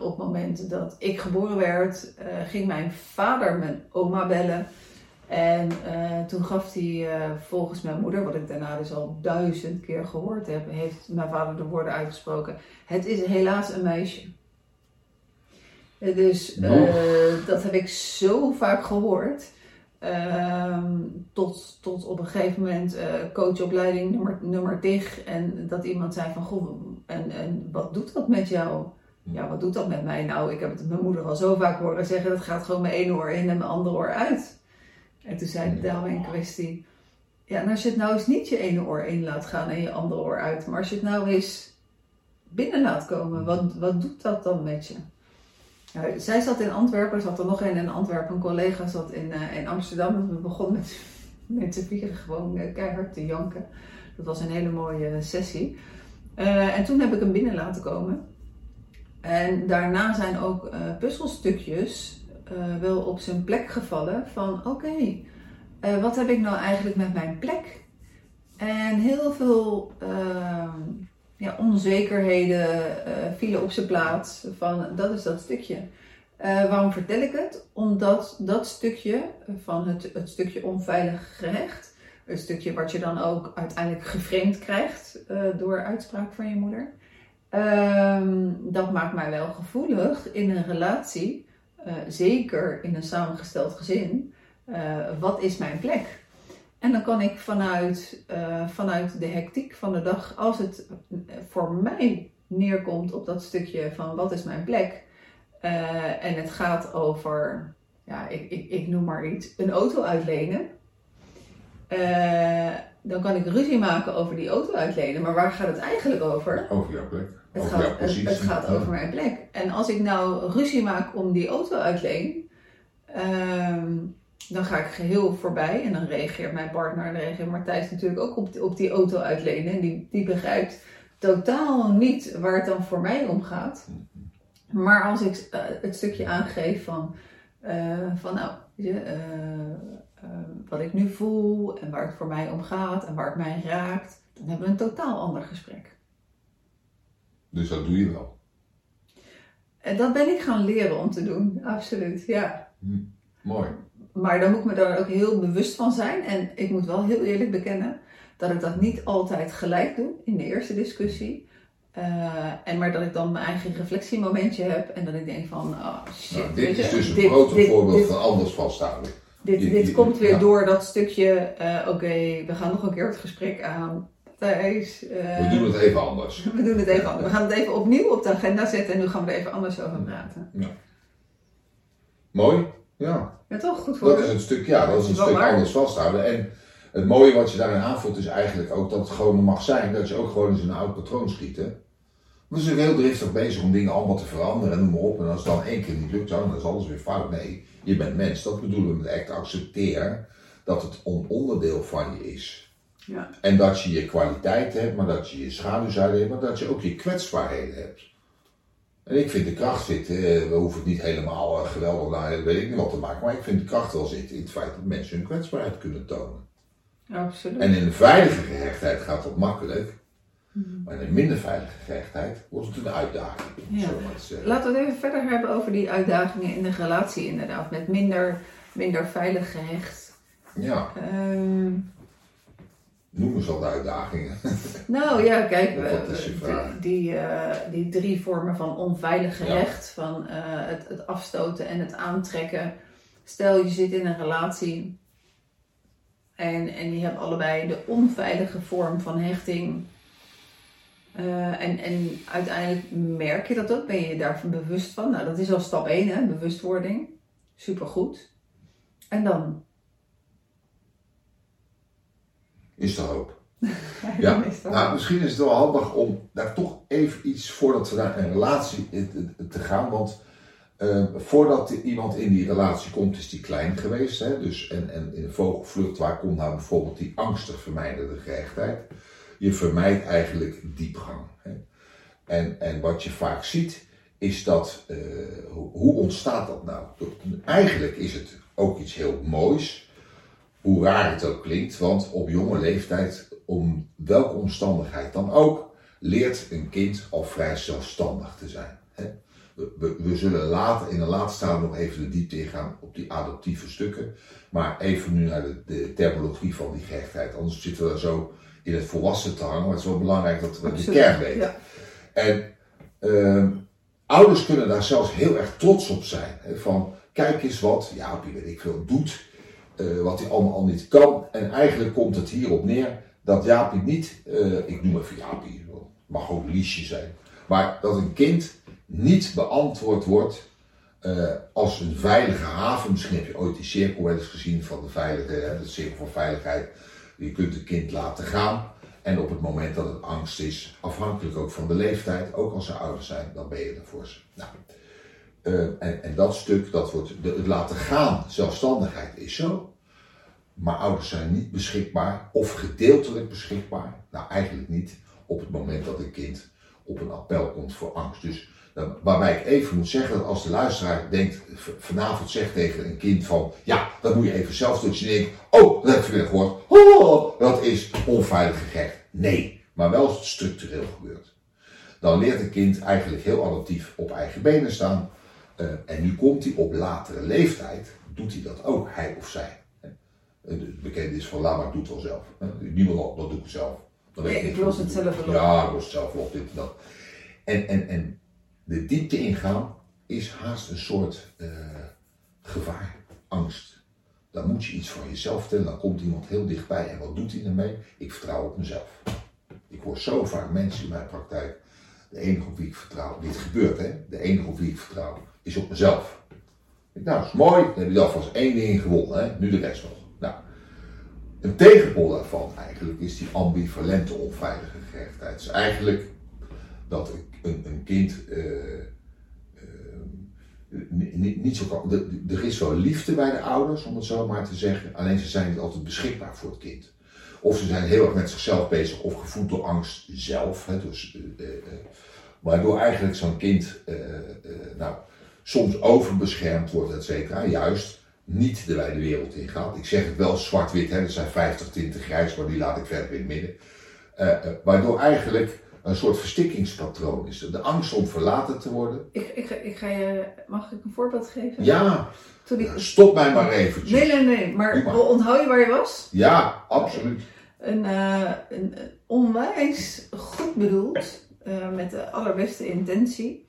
op het moment dat ik geboren werd, ging mijn vader mijn oma bellen. En toen gaf hij volgens mijn moeder, wat ik daarna dus al duizend keer gehoord heb, heeft mijn vader de woorden uitgesproken: Het is helaas een meisje. Dus dat heb ik zo vaak gehoord. Ehm, tot, tot op een gegeven moment coachopleiding nummer, nummer tig. En dat iemand zei van, goh, en, en wat doet dat met jou? Ja, wat doet dat met mij? Nou, ik heb het mijn moeder al zo vaak horen zeggen, dat gaat gewoon mijn ene oor in en mijn andere oor uit. En toen zei de dame in kwestie, ja, en als je het nou eens niet je ene oor in laat gaan en je andere oor uit, maar als je het nou eens binnen laat komen, wat, wat doet dat dan met je? Nou, zij zat in Antwerpen, zat er nog een in Antwerpen, een collega zat in, uh, in Amsterdam. We begonnen met, met z'n vieren gewoon uh, keihard te janken. Dat was een hele mooie sessie. Uh, en toen heb ik hem binnen laten komen. En daarna zijn ook puzzelstukjes wel op zijn plek gevallen van oké, wat heb ik nou eigenlijk met mijn plek? En heel veel uh, ja, onzekerheden uh, vielen op zijn plaats van dat is dat stukje. waarom vertel ik het? Omdat dat stukje van het, het stukje onveilig gerecht, het stukje wat je dan ook uiteindelijk geframed krijgt door uitspraak van je moeder, Ehm, dat maakt mij wel gevoelig in een relatie, eh, zeker in een samengesteld gezin. Eh, wat is mijn plek? En dan kan ik vanuit, eh, vanuit de hectiek van de dag, als het voor mij neerkomt op dat stukje van wat is mijn plek, en het gaat over, ja, ik, ik, ik noem maar iets, een auto uitlenen dan kan ik ruzie maken over die auto uitlenen. Maar waar gaat het eigenlijk over? Over jouw plek. Het, over gaat, het, gaat over mijn plek. En als ik nou ruzie maak om die auto uitleen, ehm, dan ga ik geheel voorbij. En dan reageert mijn partner, en dan reageert Martijs natuurlijk ook op die, op die auto uitlenen. En die, die begrijpt totaal niet waar het dan voor mij om gaat. Maar als ik uh, het stukje aangeef van, uh, van nou, je, uh, Ehm, wat ik nu voel en waar het voor mij om gaat en waar het mij raakt, dan hebben we een totaal ander gesprek. Dus dat doe je wel? En dat ben ik gaan leren om te doen, absoluut, ja. Hm, mooi. Maar dan moet ik me daar ook heel bewust van zijn. En ik moet wel heel eerlijk bekennen dat ik dat niet altijd gelijk doe in de eerste discussie. Uh, en maar dat ik dan mijn eigen reflectiemomentje heb en dat ik denk van, oh shit. Nou, dit is dus een groot voorbeeld van anders vasthouden. Dit, dit komt weer door dat stukje, uh, oké, we gaan nog een keer het gesprek aan. Thijs. Uh, we doen het even anders. We doen het even anders. We gaan het even opnieuw op de agenda zetten en nu gaan we er even anders over praten. Ja. Mooi, ja. Ja, toch? Goed voor Dat is een stuk, ja, dat is een stuk anders vasthouden. En het mooie wat je daarin aanvoelt is eigenlijk ook dat het gewoon mag zijn dat je ook gewoon eens een oud patroon schiet. Hè? We zijn heel driftig bezig om dingen allemaal te veranderen en noem maar op. En als het dan één keer niet lukt, dan is alles weer fout. Nee, je bent mens. Dat bedoelen we met echt accepteren dat het een onderdeel van je is. Ja. En dat je je kwaliteiten hebt, maar dat je je schaduwzijde hebt, maar dat je ook je kwetsbaarheden hebt. En ik vind de kracht zitten, we hoeven het niet helemaal eh, geweldig naar weet ik niet wat te maken, maar ik vind de kracht wel zitten in het feit dat mensen hun kwetsbaarheid kunnen tonen. Absoluut. En in een veilige gehechtheid gaat dat makkelijk. Mhm. Maar in een minder veilige gerechtheid wordt het een uitdaging. Ja. Laten we het even verder hebben over die uitdagingen in de relatie inderdaad. Met minder, minder veilig gehecht. Ja. Um, Noem eens wat uitdagingen. Nou ja, kijk, die, die, uh, die, drie vormen van onveilig gehecht, van uh, het, het afstoten en het aantrekken. Stel je zit in een relatie en, en je hebt allebei de onveilige vorm van hechting uh, en, en uiteindelijk merk je dat ook, ben je je daarvan bewust van. Nou, dat is al stap 1, hè, bewustwording. Supergoed. En dan? Is er hoop. ja, nou, misschien is het wel handig om daar toch even iets voordat we naar een relatie te gaan. Want uh, voordat iemand in die relatie komt, is die klein geweest. Hè? Dus, en, en in de vogelvlucht, waar komt nou bijvoorbeeld die angstig vermijdende gerechtheid? je vermijdt eigenlijk diepgang. Hè. En, en wat je vaak ziet, is dat, uh, hoe ontstaat dat nou? Eigenlijk is het ook iets heel moois, hoe raar het ook klinkt, want op jonge leeftijd, om welke omstandigheid dan ook, leert een kind al vrij zelfstandig te zijn. Hè. We, we, zullen later, in een laatste stadium nog even de diepte ingaan op die adoptieve stukken. Maar even nu naar de, de terminologie van die gehechtheid. Anders zitten we zo in het volwassen te hangen. Maar het is wel belangrijk dat we de kern weten. Ja. En uh, ouders kunnen daar zelfs heel erg trots op zijn. Hè, van kijk eens wat Jaapie, weet ik veel, doet. Uh, wat hij allemaal al niet kan. En eigenlijk komt het hierop neer dat Jaapie niet, uh, ik noem even Jaapie, mag ook Liesje zijn. Maar dat een kind niet beantwoord wordt uh, als een veilige haven. Misschien heb je ooit die cirkel wel eens gezien van de veilige, de cirkel van veiligheid. Je kunt het kind laten gaan. En op het moment dat het angst is, afhankelijk ook van de leeftijd, ook als ze ouder zijn, dan ben je er voor ze. Nou, uh, en, en, dat stuk, dat wordt, het laten gaan, zelfstandigheid is zo. Maar ouders zijn niet beschikbaar of gedeeltelijk beschikbaar. Nou, eigenlijk niet op het moment dat een kind op een appel komt voor angst. Dus Waarbij ik even moet zeggen dat als de luisteraar denkt, vanavond zegt tegen een kind van, ja, dat moet je even zelf doen. Je denkt, oh, dat heb je weer gehoord. Oh, dat is onveilig gerecht. Nee, maar wel structureel gebeurt. Dan leert een kind eigenlijk heel adaptief op eigen benen staan. Uh, en nu komt hij op latere leeftijd, doet hij dat ook, hij of zij. Het bekende is van, laat maar, ik doe het wel zelf. Niemand dat doe ik zelf. Dan nee, ik los het zelf op. Ja, ik los het zelf op, dit en dat. En, en, en de diepte ingaan is haast een soort uh, gevaar, angst. Dan moet je iets van jezelf tellen, dan komt iemand heel dichtbij en wat doet hij ermee? Ik vertrouw op mezelf. Ik hoor zo vaak mensen in mijn praktijk, de enige op wie ik vertrouw, dit gebeurt hè, de enige op wie ik vertrouw is op mezelf. Nou, dat is mooi, dan heb je alvast één ding gewonnen, hè? nu de rest nog. Nou, een tegenpol daarvan eigenlijk is die ambivalente onveilige gehechtheid. Dus eigenlijk dat een, een kind uh, niet, niet zo kan. Er is wel liefde bij de ouders, om het zo maar te zeggen, alleen ze zijn niet altijd beschikbaar voor het kind. Of ze zijn heel erg met zichzelf bezig of gevoed door angst zelf. Hè, dus, waardoor eigenlijk zo'n kind nou, soms overbeschermd wordt, et cetera. Juist niet de wijde wereld ingaat. Ik zeg het wel zwart-wit, er zijn 50 tinten grijs, maar die laat ik verder in het midden. waardoor eigenlijk een soort verstikkingspatroon is. De angst om verlaten te worden. Ik, ik, ik ga je, mag ik een voorbeeld geven? Ja, ik... stop mij maar eventjes. Nee, nee, nee, maar onthoud je waar je was? Ja, absoluut. Een, uh, een, onwijs goed bedoeld, uh, met de allerbeste intentie.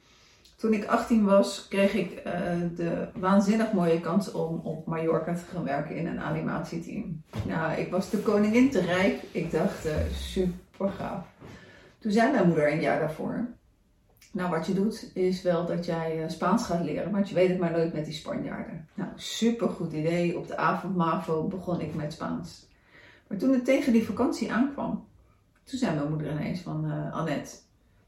Toen ik 18 was, kreeg ik uh, de waanzinnig mooie kans om op Mallorca te gaan werken in een animatieteam. Nou, ik was de koningin te rijk. Ik dacht, super gaaf. Toen zei mijn moeder een jaar daarvoor. Nou, wat je doet is wel dat jij eh, Spaans gaat leren, want je weet het maar nooit met die Spanjaarden. Nou, super goed idee. Op de avond MAVO begon ik met Spaans. Maar toen het tegen die vakantie aankwam, toen zei mijn moeder ineens van uh, Annette,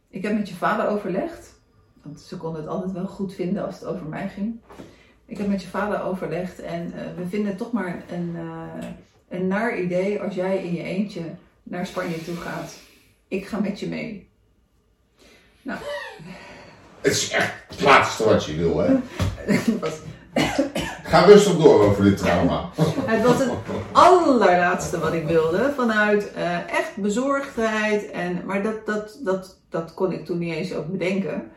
ik heb met je vader overlegd, want ze kon het altijd wel goed vinden als het over mij ging. Ik heb met je vader overlegd en uh, we vinden het toch maar een, uh, een naar idee als jij in je eentje naar Spanje toe gaat ik ga met je mee. Nou. Het is echt het laatste wat je wil, hè? Ga rustig door over dit trauma. Het was het allerlaatste wat ik wilde. Vanuit uh, echt bezorgdheid. En, maar dat, dat, dat, dat kon ik toen niet eens ook bedenken.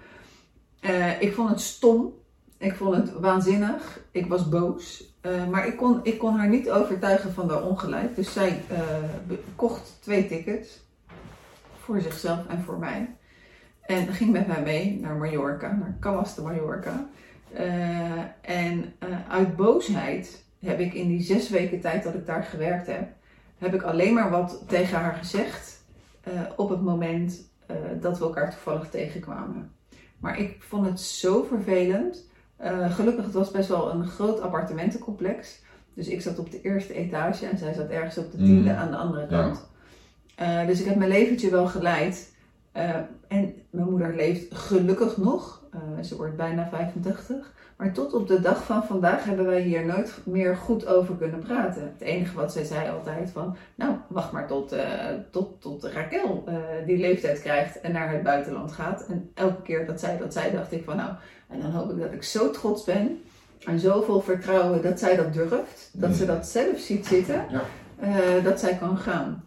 Uh, ik vond het stom. Ik vond het waanzinnig. Ik was boos. Uh, maar ik kon, ik kon haar niet overtuigen van haar ongelijk. Dus zij kocht twee tickets voor zichzelf en voor mij. En ging met mij mee naar Mallorca, naar Callas de Mallorca. Uh, en uh, uit boosheid heb ik in die zes weken tijd dat ik daar gewerkt heb, heb ik alleen maar wat tegen haar gezegd uh, op het moment dat we elkaar toevallig tegenkwamen. Maar ik vond het zo vervelend. gelukkig, het was best wel een groot appartementencomplex. Dus ik zat op de eerste etage en zij zat ergens op de tiende mm. aan de andere kant. Dus ik heb mijn leventje wel geleid. En mijn moeder leeft gelukkig nog. Uh, ze wordt bijna 85. Maar tot op de dag van vandaag hebben wij hier nooit meer goed over kunnen praten. Het enige wat zij zei altijd van, nou wacht maar tot, tot, tot Raquel die leeftijd krijgt en naar het buitenland gaat. En elke keer dat zij dat zei, dacht ik van nou, en dan hoop ik dat ik zo trots ben en zoveel vertrouwen dat zij dat durft. Dat ze dat zelf ziet zitten, ja. dat zij kan gaan.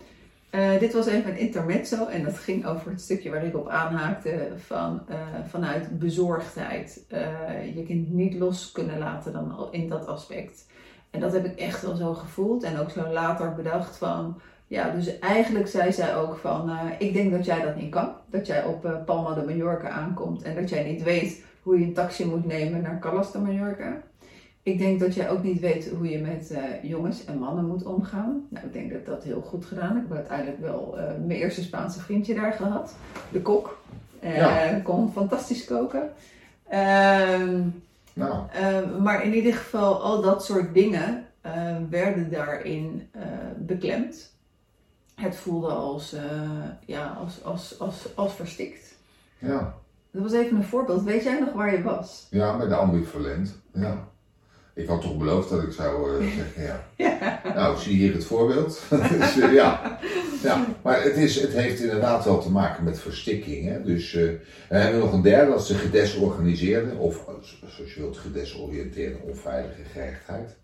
Uh, dit was even een intermezzo en dat ging over het stukje waar ik op aanhaakte van, uh, vanuit bezorgdheid. Uh, je kind niet los kunnen laten dan in dat aspect. En dat heb ik echt wel zo gevoeld en ook zo later bedacht van... Ja, dus eigenlijk zei zij ook van, ik denk dat jij dat niet kan. Dat jij op Palma de Mallorca aankomt en dat jij niet weet hoe je een taxi moet nemen naar Callas de Mallorca. Ik denk dat jij ook niet weet hoe je met uh, jongens en mannen moet omgaan. Nou, ik denk dat dat heel goed gedaan. Ik heb uiteindelijk wel uh, mijn eerste Spaanse vriendje daar gehad. De kok. Uh, ja. Kon fantastisch koken. Ehm, nou. maar in ieder geval, al dat soort dingen werden daarin beklemd. Het voelde als, ja, als, als, als, als verstikt. Ja. Dat was even een voorbeeld. Weet jij nog waar je was? Ja, bij de ambivalent. Ja. Ik had toch beloofd dat ik zou uh, zeggen, ja. ja. Nou, zie hier het voorbeeld. dus, uh, ja. ja. Maar het, is, het heeft inderdaad wel te maken met verstikking. Hè? Dus uh, we hebben nog een derde, dat is de gedesorganiseerde, of zoals je wilt, gedesoriënteerde onveilige gehechtheid.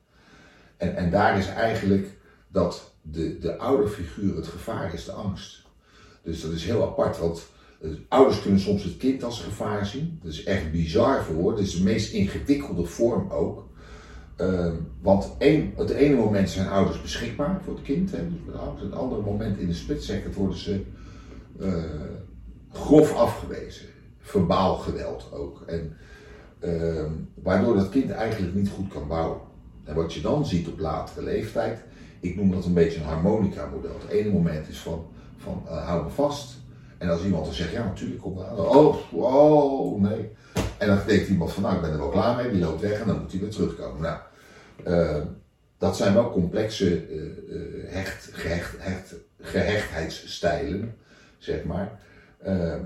En, en daar is eigenlijk dat de, de ouderfiguur het gevaar is de angst. Dus dat is heel apart, want ouders kunnen soms het kind als gevaar zien. Dat is echt bizar voor. Dat is de meest ingewikkelde vorm ook. Uh, want het ene moment zijn ouders beschikbaar voor het kind. Hè, dus het andere moment in de split worden ze uh, grof afgewezen. verbaal geweld ook. En, ehm, waardoor dat kind eigenlijk niet goed kan bouwen. En wat je dan ziet op latere leeftijd, ik noem dat een beetje een harmonica model. Het ene moment is van, van uh, hou me vast. En als iemand dan zegt, ja natuurlijk, kom aan. Oh, oh, nee. En dan denkt iemand van, nou ik ben er wel klaar mee, die loopt weg en dan moet hij weer terugkomen. Nou, uh, dat zijn wel complexe uh, hecht, gehecht, hecht, gehechtheidsstijlen, zeg maar.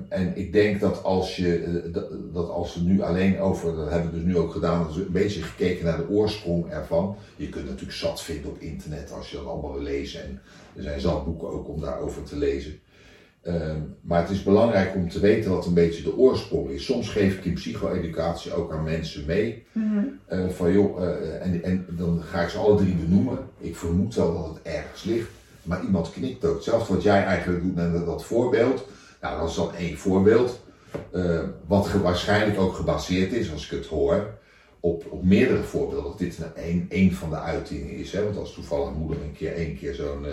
En ik denk dat als, je, dat, als we nu alleen over, dat hebben we dus nu ook gedaan, we een beetje gekeken naar de oorsprong ervan. Je kunt natuurlijk zat vinden op internet als je dat allemaal wil lezen. En er zijn zat boeken ook om daarover te lezen. Uh, maar het is belangrijk om te weten wat een beetje de oorsprong is. Soms geef ik in psycho-educatie ook aan mensen mee. Mm -hmm. van joh, uh, en, en dan ga ik ze alle drie benoemen. Ik vermoed wel dat het ergens ligt. Maar iemand knikt ook. Hetzelfde wat jij eigenlijk doet met dat voorbeeld. Nou, dat is dan één voorbeeld. Uh, wat waarschijnlijk ook gebaseerd is, als ik het hoor, op, op meerdere voorbeelden. Dat dit een, één van de uitingen is. Hè? Want als toevallig moeder een keer één keer zo'n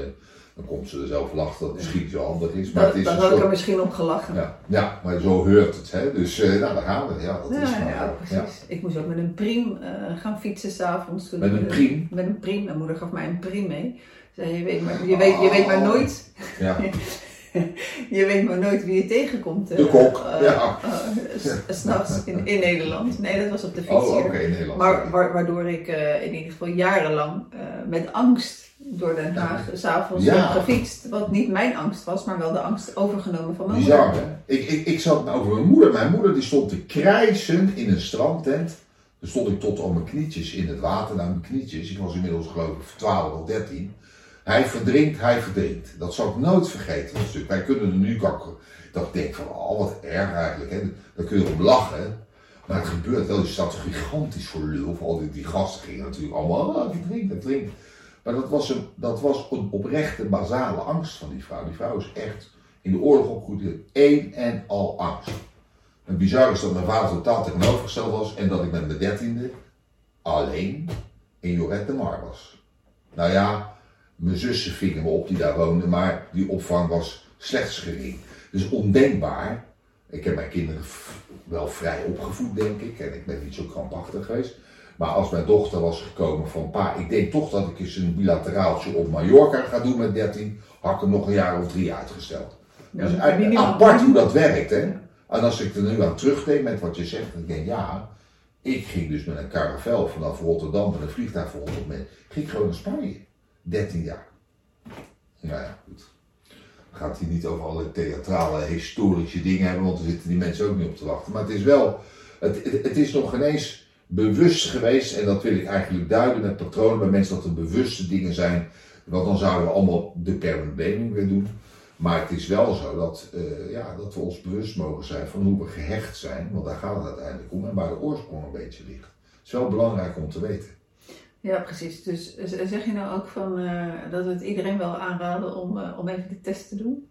dan komt ze er zelf lachen dat misschien zo handig is. Maar dat, het is dan had ik er misschien op gelachen. Ja, ja, maar zo heurt het. Hè? Dus uh, nou, daar gaan we. Ja, dat ja, is ja, ja precies. Ik moest ook met een priem uh, gaan fietsen s'avonds. Met een priem? Met een priem. Mijn moeder gaf mij een priem mee. Zei, je weet maar, je weet, je weet maar nooit. Ja. je weet maar nooit wie je tegenkomt. De kok, uh, ja. S'nachts in, in Nederland. Nee, dat was op de fiets Oh, hier. oké, in Nederland. Maar wa waardoor ik in ieder geval jarenlang met angst door Den Haag s'avonds Ja. gefietst. Wat niet mijn angst was, maar wel de angst overgenomen van mijn Bizar, moeder. Ik, ik, ik zat over mijn moeder. Mijn moeder die stond te krijsen in een strandtent. Toen stond ik tot op mijn knietjes in het water. Nou, mijn knietjes, ik was inmiddels geloof ik 12 of 13. Hij verdrinkt, hij verdrinkt. Dat zal ik nooit vergeten. Dat stuk. Wij kunnen er nu kakken. Dat ik denk van, oh wat erg eigenlijk. Hè? Daar kun je op lachen. Maar het gebeurt wel. Je staat gigantisch voor lul. Al die, die gasten gingen natuurlijk allemaal, oh, hij verdrinkt, hij verdrinkt. Maar dat was, een, dat was een oprechte, basale angst van die vrouw. Die vrouw is echt in de oorlog opgegroeid. één en al angst. En bizar is dat mijn vader totaal tegenovergesteld was. En dat ik met mijn dertiende alleen in Joret de Mar was. Nou ja, mijn zussen vingen me op die daar woonden. Maar die opvang was slechts gering. Dus ondenkbaar. Ik heb mijn kinderen wel vrij opgevoed, denk ik. En ik ben niet zo krampachtig geweest. Maar als mijn dochter was gekomen van pa, ik denk toch dat ik eens een bilateraaltje op Mallorca ga doen met 13, had ik hem nog een jaar of drie uitgesteld. Ja, dus uit- apart hoe dat werkt, hè. En als ik er nu aan terugdenk met wat je zegt, dan denk ik, ja, ik ging dus met een caravel vanaf Rotterdam met een vliegtuig voor 100 meter, ging ik gewoon naar Spanje. 13 jaar. Nou ja, goed. Dan gaat hij niet over alle theatrale, historische dingen hebben, want er zitten die mensen ook niet op te wachten. Maar het is wel, het, het, het is nog ineens bewust geweest, en dat wil ik eigenlijk duiden met patronen bij mensen, dat er bewuste dingen zijn, want dan zouden we allemaal de parent blaming weer doen. Maar het is wel zo dat, eh, ja, dat we ons bewust mogen zijn van hoe we gehecht zijn, want daar gaat het uiteindelijk om, en waar de oorsprong een beetje ligt. Het is wel belangrijk om te weten. Ja, precies. Dus z- zeg je nou ook van, eh, dat we het iedereen wel aanraden om, eh, om even de test te doen?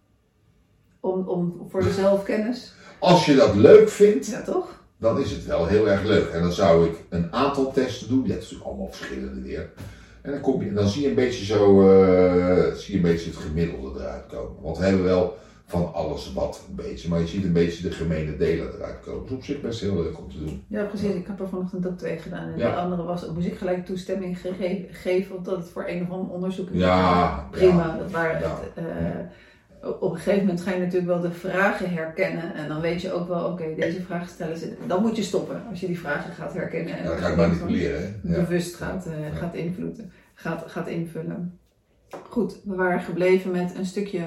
Om, om voor de zelfkennis? Als je dat leuk vindt, Ja, toch? Dan is het wel heel erg leuk. En dan zou ik een aantal testen doen. Je hebt natuurlijk allemaal verschillende weer. En dan, kom je, dan zie je een beetje zo, eh, zie je een beetje het gemiddelde eruit komen. Want we hebben wel van alles wat een beetje, maar je ziet een beetje de gemene delen eruit komen. Dat is op zich best heel leuk om te doen. Ja, precies. Ik heb er vanochtend ook twee gedaan. En Ja. de andere was, moest ik gelijk toestemming gege- geven, omdat het voor een of ander onderzoek is. Ja, Prima. ja. Dat waren Ja. het, eh, op een gegeven moment ga je natuurlijk wel de vragen herkennen. En dan weet je ook wel, oké, deze vraag stellen ze. Dan moet je stoppen als je die vragen gaat herkennen. En Ja, dan op ga een ik gegeven moment manipuleren. Hè? Ja. bewust gaat, eh, gaat invloeden, gaat, gaat invullen. Goed, we waren gebleven met een stukje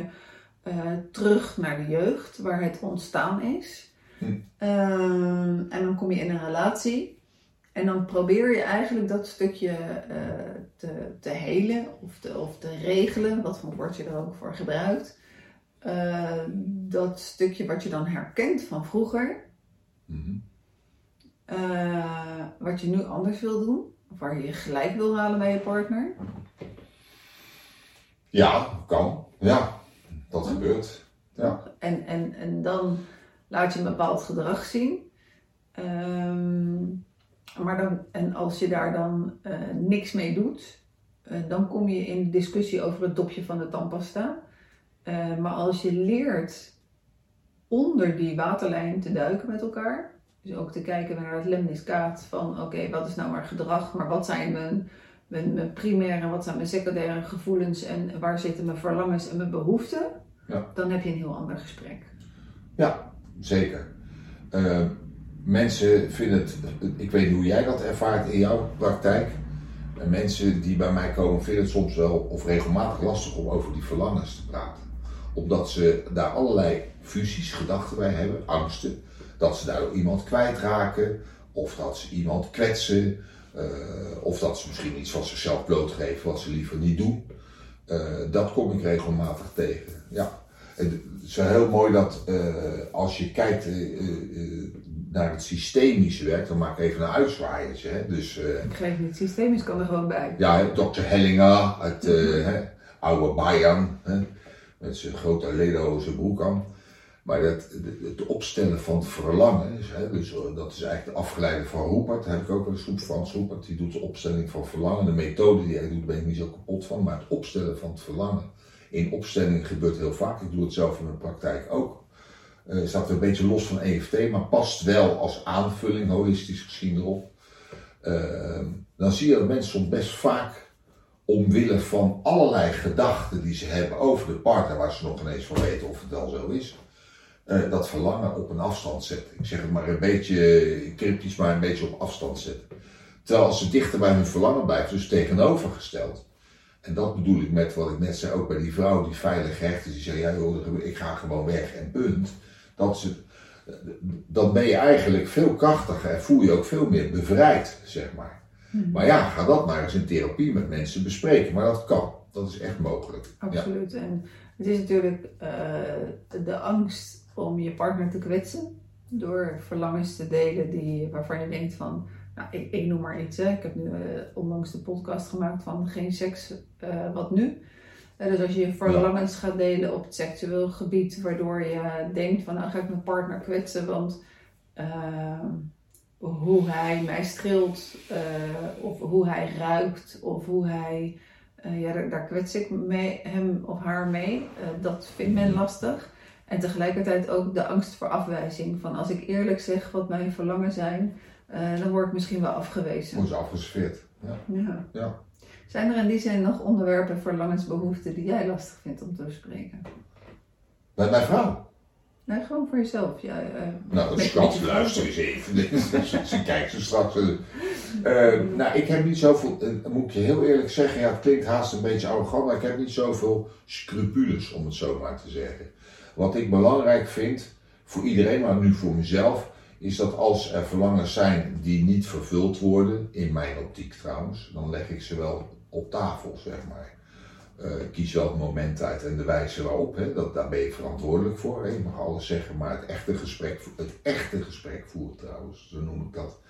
eh, terug naar de jeugd, waar het ontstaan is. Hm. Ehm, en dan kom je in een relatie. En dan probeer je eigenlijk dat stukje eh, te, te helen of te, of te regelen, wat voor woord je er ook voor gebruikt. Eh, dat stukje wat je dan herkent van vroeger, Mhm. eh, wat je nu anders wil doen, of waar je je gelijk wil halen bij je partner. ja, kan. Ja, dat gebeurt. Ja. En, en, en dan laat je een bepaald gedrag zien. Ehm, maar dan, en als je daar dan eh, niks mee doet, eh, dan kom je in de discussie over het dopje van de tandpasta. Eh, maar als je leert onder die waterlijn te duiken met elkaar. Dus ook te kijken naar het lemniscaat van oké, wat is nou maar gedrag, maar wat zijn mijn, mijn, mijn primaire wat zijn mijn secundaire gevoelens en waar zitten mijn verlangens en mijn behoeften. Ja. Dan heb je een heel ander gesprek. Ja, zeker. Uh, mensen vinden het, ik weet niet hoe jij dat ervaart in jouw praktijk. En mensen die bij mij komen vinden het soms wel of regelmatig lastig om over die verlangens te praten. Omdat ze daar allerlei fusies, gedachten bij hebben, angsten. Dat ze daardoor iemand kwijtraken, of dat ze iemand kwetsen, uh, of dat ze misschien iets van zichzelf blootgeven wat ze liever niet doen. Uh, dat kom ik regelmatig tegen. Ja. Het is heel mooi dat uh, als je kijkt naar het systemische werk, dan maak ik even een uitzwaaiertje. Dus, ik geef niet systemisch, kan er gewoon bij. Ja, Dr. Hellinger uit oude Bayern, hè? Met zijn grote lederhoze broek aan. Maar dat, het opstellen van verlangens, hè, dus dat is eigenlijk de afgeleide van Roepert, heb ik ook wel eens goed Frans Roepert, die doet de opstelling van verlangen. De methode die hij doet, ben ik niet zo kapot van, maar het opstellen van het verlangen in opstelling gebeurt heel vaak. Ik doe het zelf in mijn praktijk ook. Uh, staat een beetje los van EFT, maar past wel als aanvulling, holistisch gezien erop. Uh, dan zie je dat mensen soms best vaak omwille van allerlei gedachten die ze hebben over de partner, waar ze nog ineens van weten of het wel zo is, uh, dat verlangen op een afstand zetten. Ik zeg het maar een beetje cryptisch, maar een beetje op afstand zetten. Terwijl als ze dichter bij hun verlangen blijven, dus tegenovergesteld. En dat bedoel ik met wat ik net zei, ook bij die vrouw die veilig hecht is, die zei, ja ik ga gewoon weg en punt dat ze, dan ben je eigenlijk veel krachtiger en voel je ook veel meer bevrijd, zeg maar. Mhm. Maar ja, ga dat maar eens in therapie met mensen bespreken. Maar dat kan, dat is echt mogelijk. Absoluut. Ja. En het is natuurlijk uh, de angst om je partner te kwetsen door verlangens te delen die, waarvan je denkt van, nou, ik, ik noem maar iets. Hè. Ik heb nu uh, onlangs de podcast gemaakt van geen seks, uh, wat nu? dus als je je verlangens gaat delen op het seksueel gebied, waardoor je denkt van nou ga ik mijn partner kwetsen, want uh, hoe hij mij streelt, uh, of hoe hij ruikt, of hoe hij, uh, ja daar, daar, kwets ik mee, hem of haar mee, dat vindt men lastig. En tegelijkertijd ook de angst voor afwijzing, van als ik eerlijk zeg wat mijn verlangen zijn, dan word ik misschien wel afgewezen. Wordt afgesfeerd. Ja. ja. ja. Zijn er in die zin nog onderwerpen, verlangens, behoeften die jij lastig vindt om te bespreken? Bij mijn vrouw? Nee, gewoon voor jezelf. Ja, uh, nou, schat, luister eens even. Ze kijkt zo straks. Uh, nou, ik heb niet zoveel, moet ik je heel eerlijk zeggen, ja, het klinkt haast een beetje arrogant, maar ik heb niet zoveel scrupules, om het zo maar te zeggen. Wat ik belangrijk vind, voor iedereen, maar nu voor mezelf, is dat als er verlangens zijn die niet vervuld worden, in mijn optiek trouwens, dan leg ik ze wel op tafel, zeg maar. Uh, kies wel het moment uit en de wijze waarop, hè, dat, daar ben je verantwoordelijk voor. Hè. Je mag alles zeggen, maar het echte gesprek, het echte gesprek voeren trouwens, zo noem ik dat,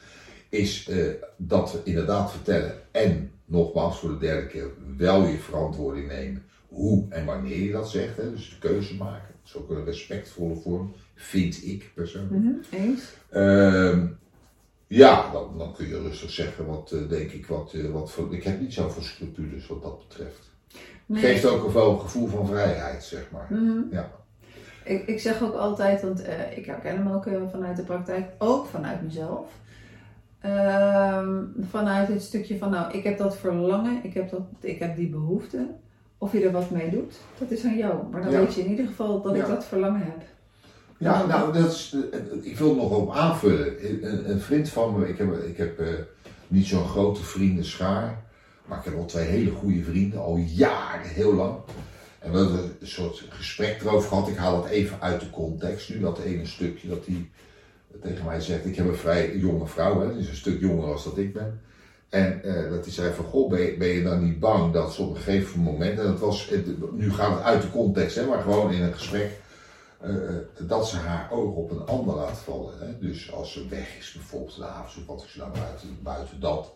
is uh, dat we inderdaad vertellen en nogmaals voor de derde keer wel je verantwoording nemen hoe en wanneer je dat zegt. Hè, dus de keuze maken. Dat is ook een respectvolle vorm, vind ik persoonlijk. Mm -hmm, eens. Uh, ja, dan, dan, kun je rustig zeggen wat uh, denk ik wat, wat voor, ik heb niet zoveel scrupules wat dat betreft. Nee. Geeft ook wel een gevoel van vrijheid, zeg maar. Mm -hmm. ja. ik, ik zeg ook altijd, want uh, ik herken hem ook vanuit de praktijk, ook vanuit mezelf. Ehm, vanuit het stukje van, nou, ik heb dat verlangen, ik heb, dat, ik heb die behoefte. Of je er wat mee doet, dat is aan jou. Maar dan Ja. weet je in ieder geval dat ik dat verlangen heb. Ja, nou, dat is, eh, ik wil nog op aanvullen. Een, een vriend van me, ik heb, ik heb eh, niet zo'n grote vriendenschaar, maar ik heb wel twee hele goede vrienden, al jaren, heel lang. En we hebben een soort gesprek erover gehad. Ik haal het even uit de context nu, dat ene stukje dat hij tegen mij zegt. Ik heb een vrij jonge vrouw, hè, die is een stuk jonger als dat ik ben. En eh, dat hij zei van, goh, ben je, ben dan niet bang dat ze op een gegeven moment, en dat was, nu gaat het uit de context, hè, maar gewoon in een gesprek, eh, dat ze haar oog op een ander laat vallen. Hè? Dus als ze weg is, bijvoorbeeld de avond, of wat is nou buiten, buiten dat.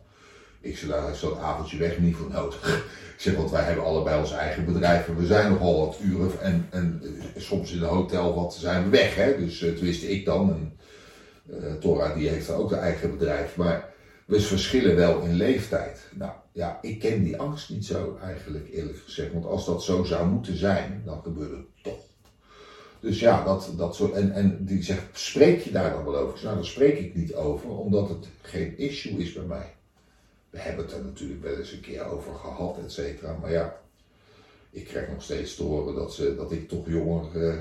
Ik zei, nou, is dat avondje weg niet voor nodig. Ik zeg, want wij hebben allebei ons eigen bedrijf en we zijn nogal wat uren en, en eh, soms in een hotel wat zijn we weg. Hè? Dus uh, tenminste ik dan. En, eh Tora die heeft ook een eigen bedrijf. Maar we verschillen wel in leeftijd. Nou ja, ik ken die angst niet zo eigenlijk eerlijk gezegd. Want als dat zo zou moeten zijn, dan gebeurt het toch. Dus ja, dat, dat soort. En, en die zegt: spreek je daar dan wel over? Nou, daar spreek ik niet over, omdat het geen issue is bij mij. We hebben het er natuurlijk wel eens een keer over gehad, et cetera. Maar ja, ik krijg nog steeds te horen dat, ze, dat ik toch jonger eh,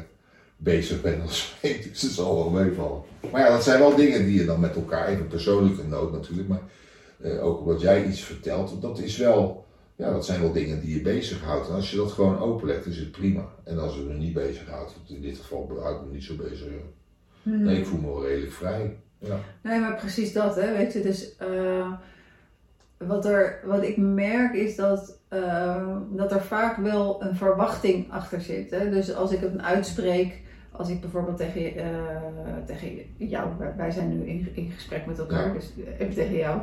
bezig ben als ik. Dus het zal wel meevallen. Maar ja, dat zijn wel dingen die je dan met elkaar, even persoonlijke nood natuurlijk, maar eh, ook omdat jij iets vertelt, dat is wel, ja, dat zijn wel dingen die je bezighoudt. En als je dat gewoon openlegt, is het prima. En als het me niet bezighoudt, want in dit geval houdt me niet zo bezig. Mhm. Nee, ik voel me wel redelijk vrij. Ja. Nee, maar precies dat, hè, weet je. Dus eh, wat, er, wat ik merk is dat, eh, dat er vaak wel een verwachting achter zit. Hè? Dus als ik het uitspreek, als ik bijvoorbeeld tegen, eh, tegen jou, wij- zijn nu in, in gesprek met elkaar, Ja. dus even tegen jou.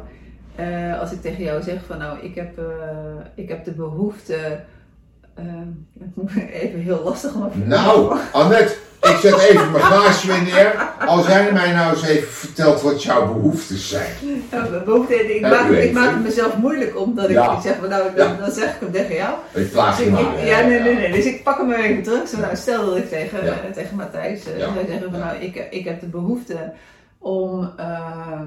Eh, als ik tegen jou zeg van nou, ik heb, eh, ik heb de behoefte, eh, het moet even heel lastig om Nou, Annette, ik zet even mijn glaasje weer neer. Als jij mij nou eens even vertelt wat jouw behoeftes zijn. Ja, mijn behoefte, ik, Ja, maak, ik maak het. mezelf moeilijk omdat ik Ja. zeg nou, dan, dan zeg ik hem tegen jou. Ik plaag Dus maar. ik- ja, nee, nee, nee. Dus ik pak hem weer even terug. Zo, nou, stel dat ik tegen, tegen Matthijs eh, zou zeggen van nou, ik, ik heb de behoefte om, ehm,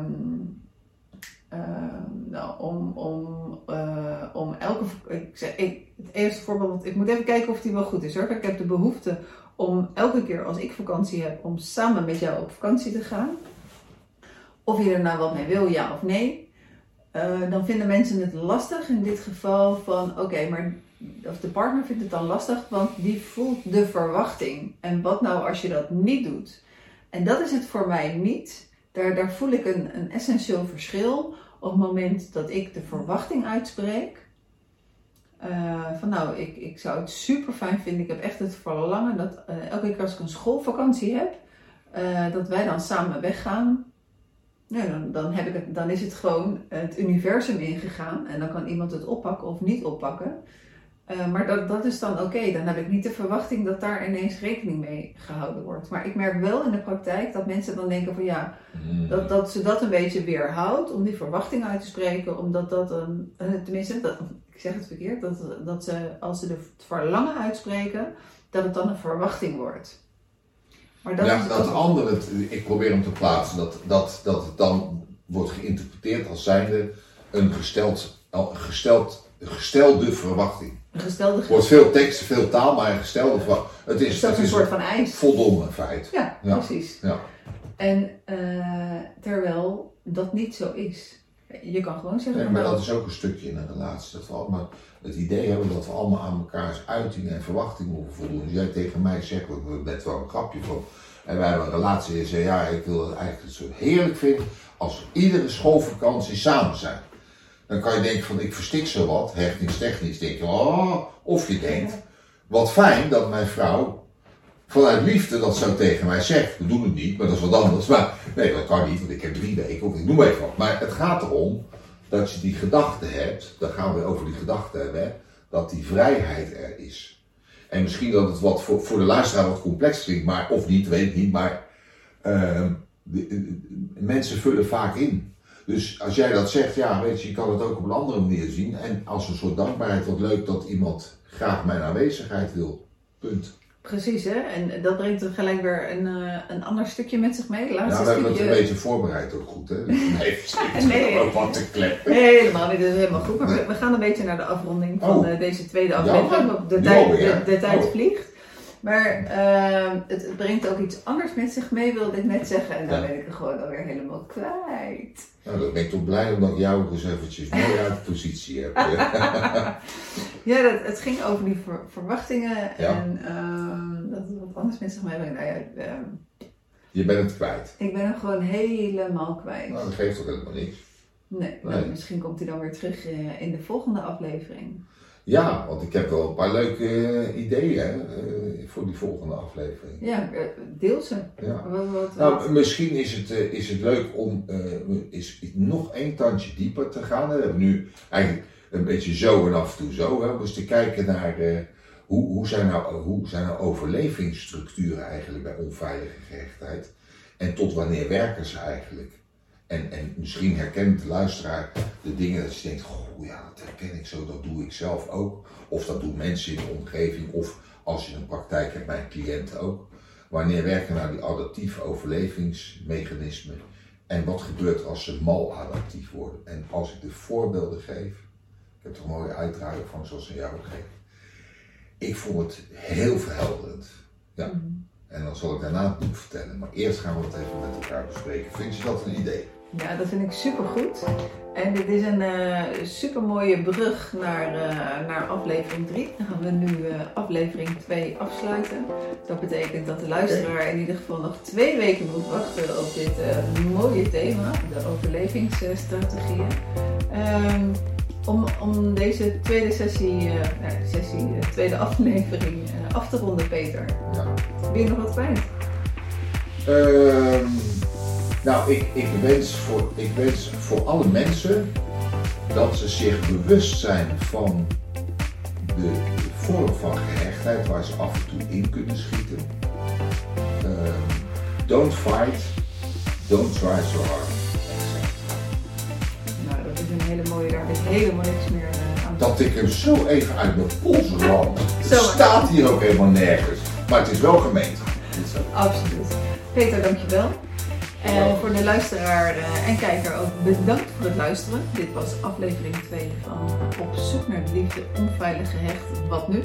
nou, om, om, eh, om elke, ik ik, het eerste voorbeeld, ik moet even kijken of die wel goed is hoor. Ik heb de behoefte om elke keer als ik vakantie heb, om samen met jou op vakantie te gaan. Of je er nou wat mee wil, ja of nee. Eh, dan vinden mensen het lastig in dit geval van oké, maar of de partner vindt het dan lastig, want die voelt de verwachting. En wat nou als je dat niet doet? En dat is het voor mij niet. Daar, daar voel ik een, een essentieel verschil op het moment dat ik de verwachting uitspreek. Eh, van nou, ik, ik zou het super fijn vinden. Ik heb echt het verlangen dat eh, elke keer als ik een schoolvakantie heb, eh, dat wij dan samen weggaan. Dan, dan, heb ik het, dan is het gewoon het universum ingegaan en dan kan iemand het oppakken of niet oppakken. Eh, maar dat, dat is dan oké. Dan heb ik niet de verwachting dat daar ineens rekening mee gehouden wordt. Maar ik merk wel in de praktijk dat mensen dan denken van ja, Mm. dat, dat ze dat een beetje weerhoudt om die verwachting uit te spreken. Omdat dat een, eh, tenminste, dat, ik zeg het verkeerd, dat, dat ze als ze de verlangen uitspreken, dat het dan een verwachting wordt. Maar dat ja, is dat andere, het- ik probeer hem te plaatsen, dat, dat, dat het dan wordt geïnterpreteerd als zijnde een gesteld, gesteld, gestelde verwachting. Een gestelde Er wordt veel tekst, veel taal, maar een gestelde verwachting. Het is, is dat het een is soort van eis. voldongen feit. Ja, Ja. precies. Ja. En eh, terwijl dat niet zo is. Je kan gewoon zeggen, Nee, maar dat is ook een stukje in een relatie. Dat we allemaal het idee hebben dat we allemaal aan elkaars uitingen en verwachtingen hoeven voldoen. Dus jij tegen mij zegt, we hebben net wel een grapje van. En wij hebben een relatie en je zegt, ja, ik wil het eigenlijk zo heerlijk vinden als we iedere schoolvakantie samen zijn. Dan kan je denken van, ik verstik zo wat, hechtingstechnisch, denk je, oh, of je denkt, wat fijn dat mijn vrouw vanuit liefde dat zo tegen mij zegt. We doen het niet, maar dat is wat anders. Maar nee, dat kan niet, want ik heb drie weken, of ik noem even wat. Maar het gaat erom dat je die gedachte hebt, dan gaan we over die gedachte hebben, hè, dat die vrijheid er is. En misschien dat het wat voor, voor de luisteraar wat complex klinkt, maar, of niet, weet ik niet, maar ehm, mensen vullen vaak in. Dus als jij dat zegt, ja, weet je, je kan het ook op een andere manier zien. En als een soort dankbaarheid, wat leuk dat iemand graag mijn aanwezigheid wil. Punt. precies hè. En dat brengt er gelijk weer een, eh, een ander stukje met zich mee. Ja, laatste we hebben het een beetje voorbereid ook goed, hè? Nee. Nee. ook wat te kleppen. Nee, helemaal niet. Dat is helemaal goed. Maar we, we gaan een beetje naar de afronding van Oh. eh, deze tweede aflevering. tijd, de, de tijd Oh. vliegt. Maar eh, het, het brengt ook iets anders met zich mee, wilde ik net zeggen. En dan Ja. ben ik er gewoon alweer helemaal kwijt. Nou, dan ben ik toch blij omdat ik jou dus eventjes mooi uit de positie heb. Ja, dat, het ging over die ver- verwachtingen Ja. en ehm, dat het wat anders met zich meebrengt. Nou ja, ehm, Je bent het kwijt. ik ben hem gewoon helemaal kwijt. Nou, dat geeft toch helemaal niks. Nee, Nee. nou, misschien komt hij dan weer terug eh, in de volgende aflevering. Ja, want ik heb wel een paar leuke eh, ideeën eh, voor die volgende aflevering. Ja, eh, deel ze. Ja. Wat, wat, Nou, misschien is het, is het leuk om is, nog één tandje dieper te gaan. We hebben nu eigenlijk een beetje zo en af en toe zo. Hè, om eens te kijken naar eh, hoe, hoe, zijn nou, hoe zijn nou overlevingsstructuren eigenlijk bij onveilige gehechtheid. En tot wanneer werken ze eigenlijk? En, en misschien herkent de luisteraar de dingen dat je denkt, goh ja, dat herken ik zo, dat doe ik zelf ook. Of dat doen mensen in de omgeving, of als je een praktijk hebt bij een cliënt ook. Wanneer werken nou die adaptieve overlevingsmechanismen? En wat gebeurt als ze maladaptief worden? En als ik de voorbeelden geef, ik heb er een mooie uitdragen van zoals in jou ook geef. Ik vond het heel verhelderend. Ja. Mhm. En dan zal ik daarna het boek vertellen. Maar eerst gaan we het even met elkaar bespreken. Vind je dat een idee? Ja, dat vind ik super goed. En dit is een uh, super mooie brug naar, uh, naar aflevering 3. Dan gaan we nu uh, aflevering 2 afsluiten. Dat betekent dat de luisteraar in ieder geval nog twee weken moet wachten op dit mooie thema, de overlevingsstrategieën. Um, om, om deze tweede sessie, nou, sessie tweede aflevering af te ronden, Peter. Ja. Ben je nog wat kwijt? Um... Nou, ik, ik, wens voor, ik wens voor alle mensen dat ze zich bewust zijn van de, vorm van gehechtheid waar ze af en toe in kunnen schieten. Uh, don't fight, don't try so hard. Nou, dat is een hele mooie, daar is helemaal niks meer aan. Dat ik hem zo even uit mijn pols ram. Het staat hier ook helemaal nergens. Maar het is wel gemeend. Absoluut. Peter, dankjewel. En voor de luisteraar uh, en kijker ook bedankt voor het luisteren. Dit was aflevering 2 van Op zoek naar de liefde, onveilig gehecht, wat nu?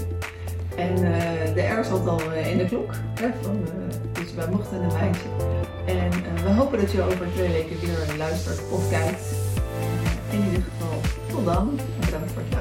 En uh, de R zat al uh, in de klok, hè, van, dus wij mochten een meisje. En we hopen dat je over twee weken weer luistert of kijkt. in ieder geval, tot dan en bedankt voor het.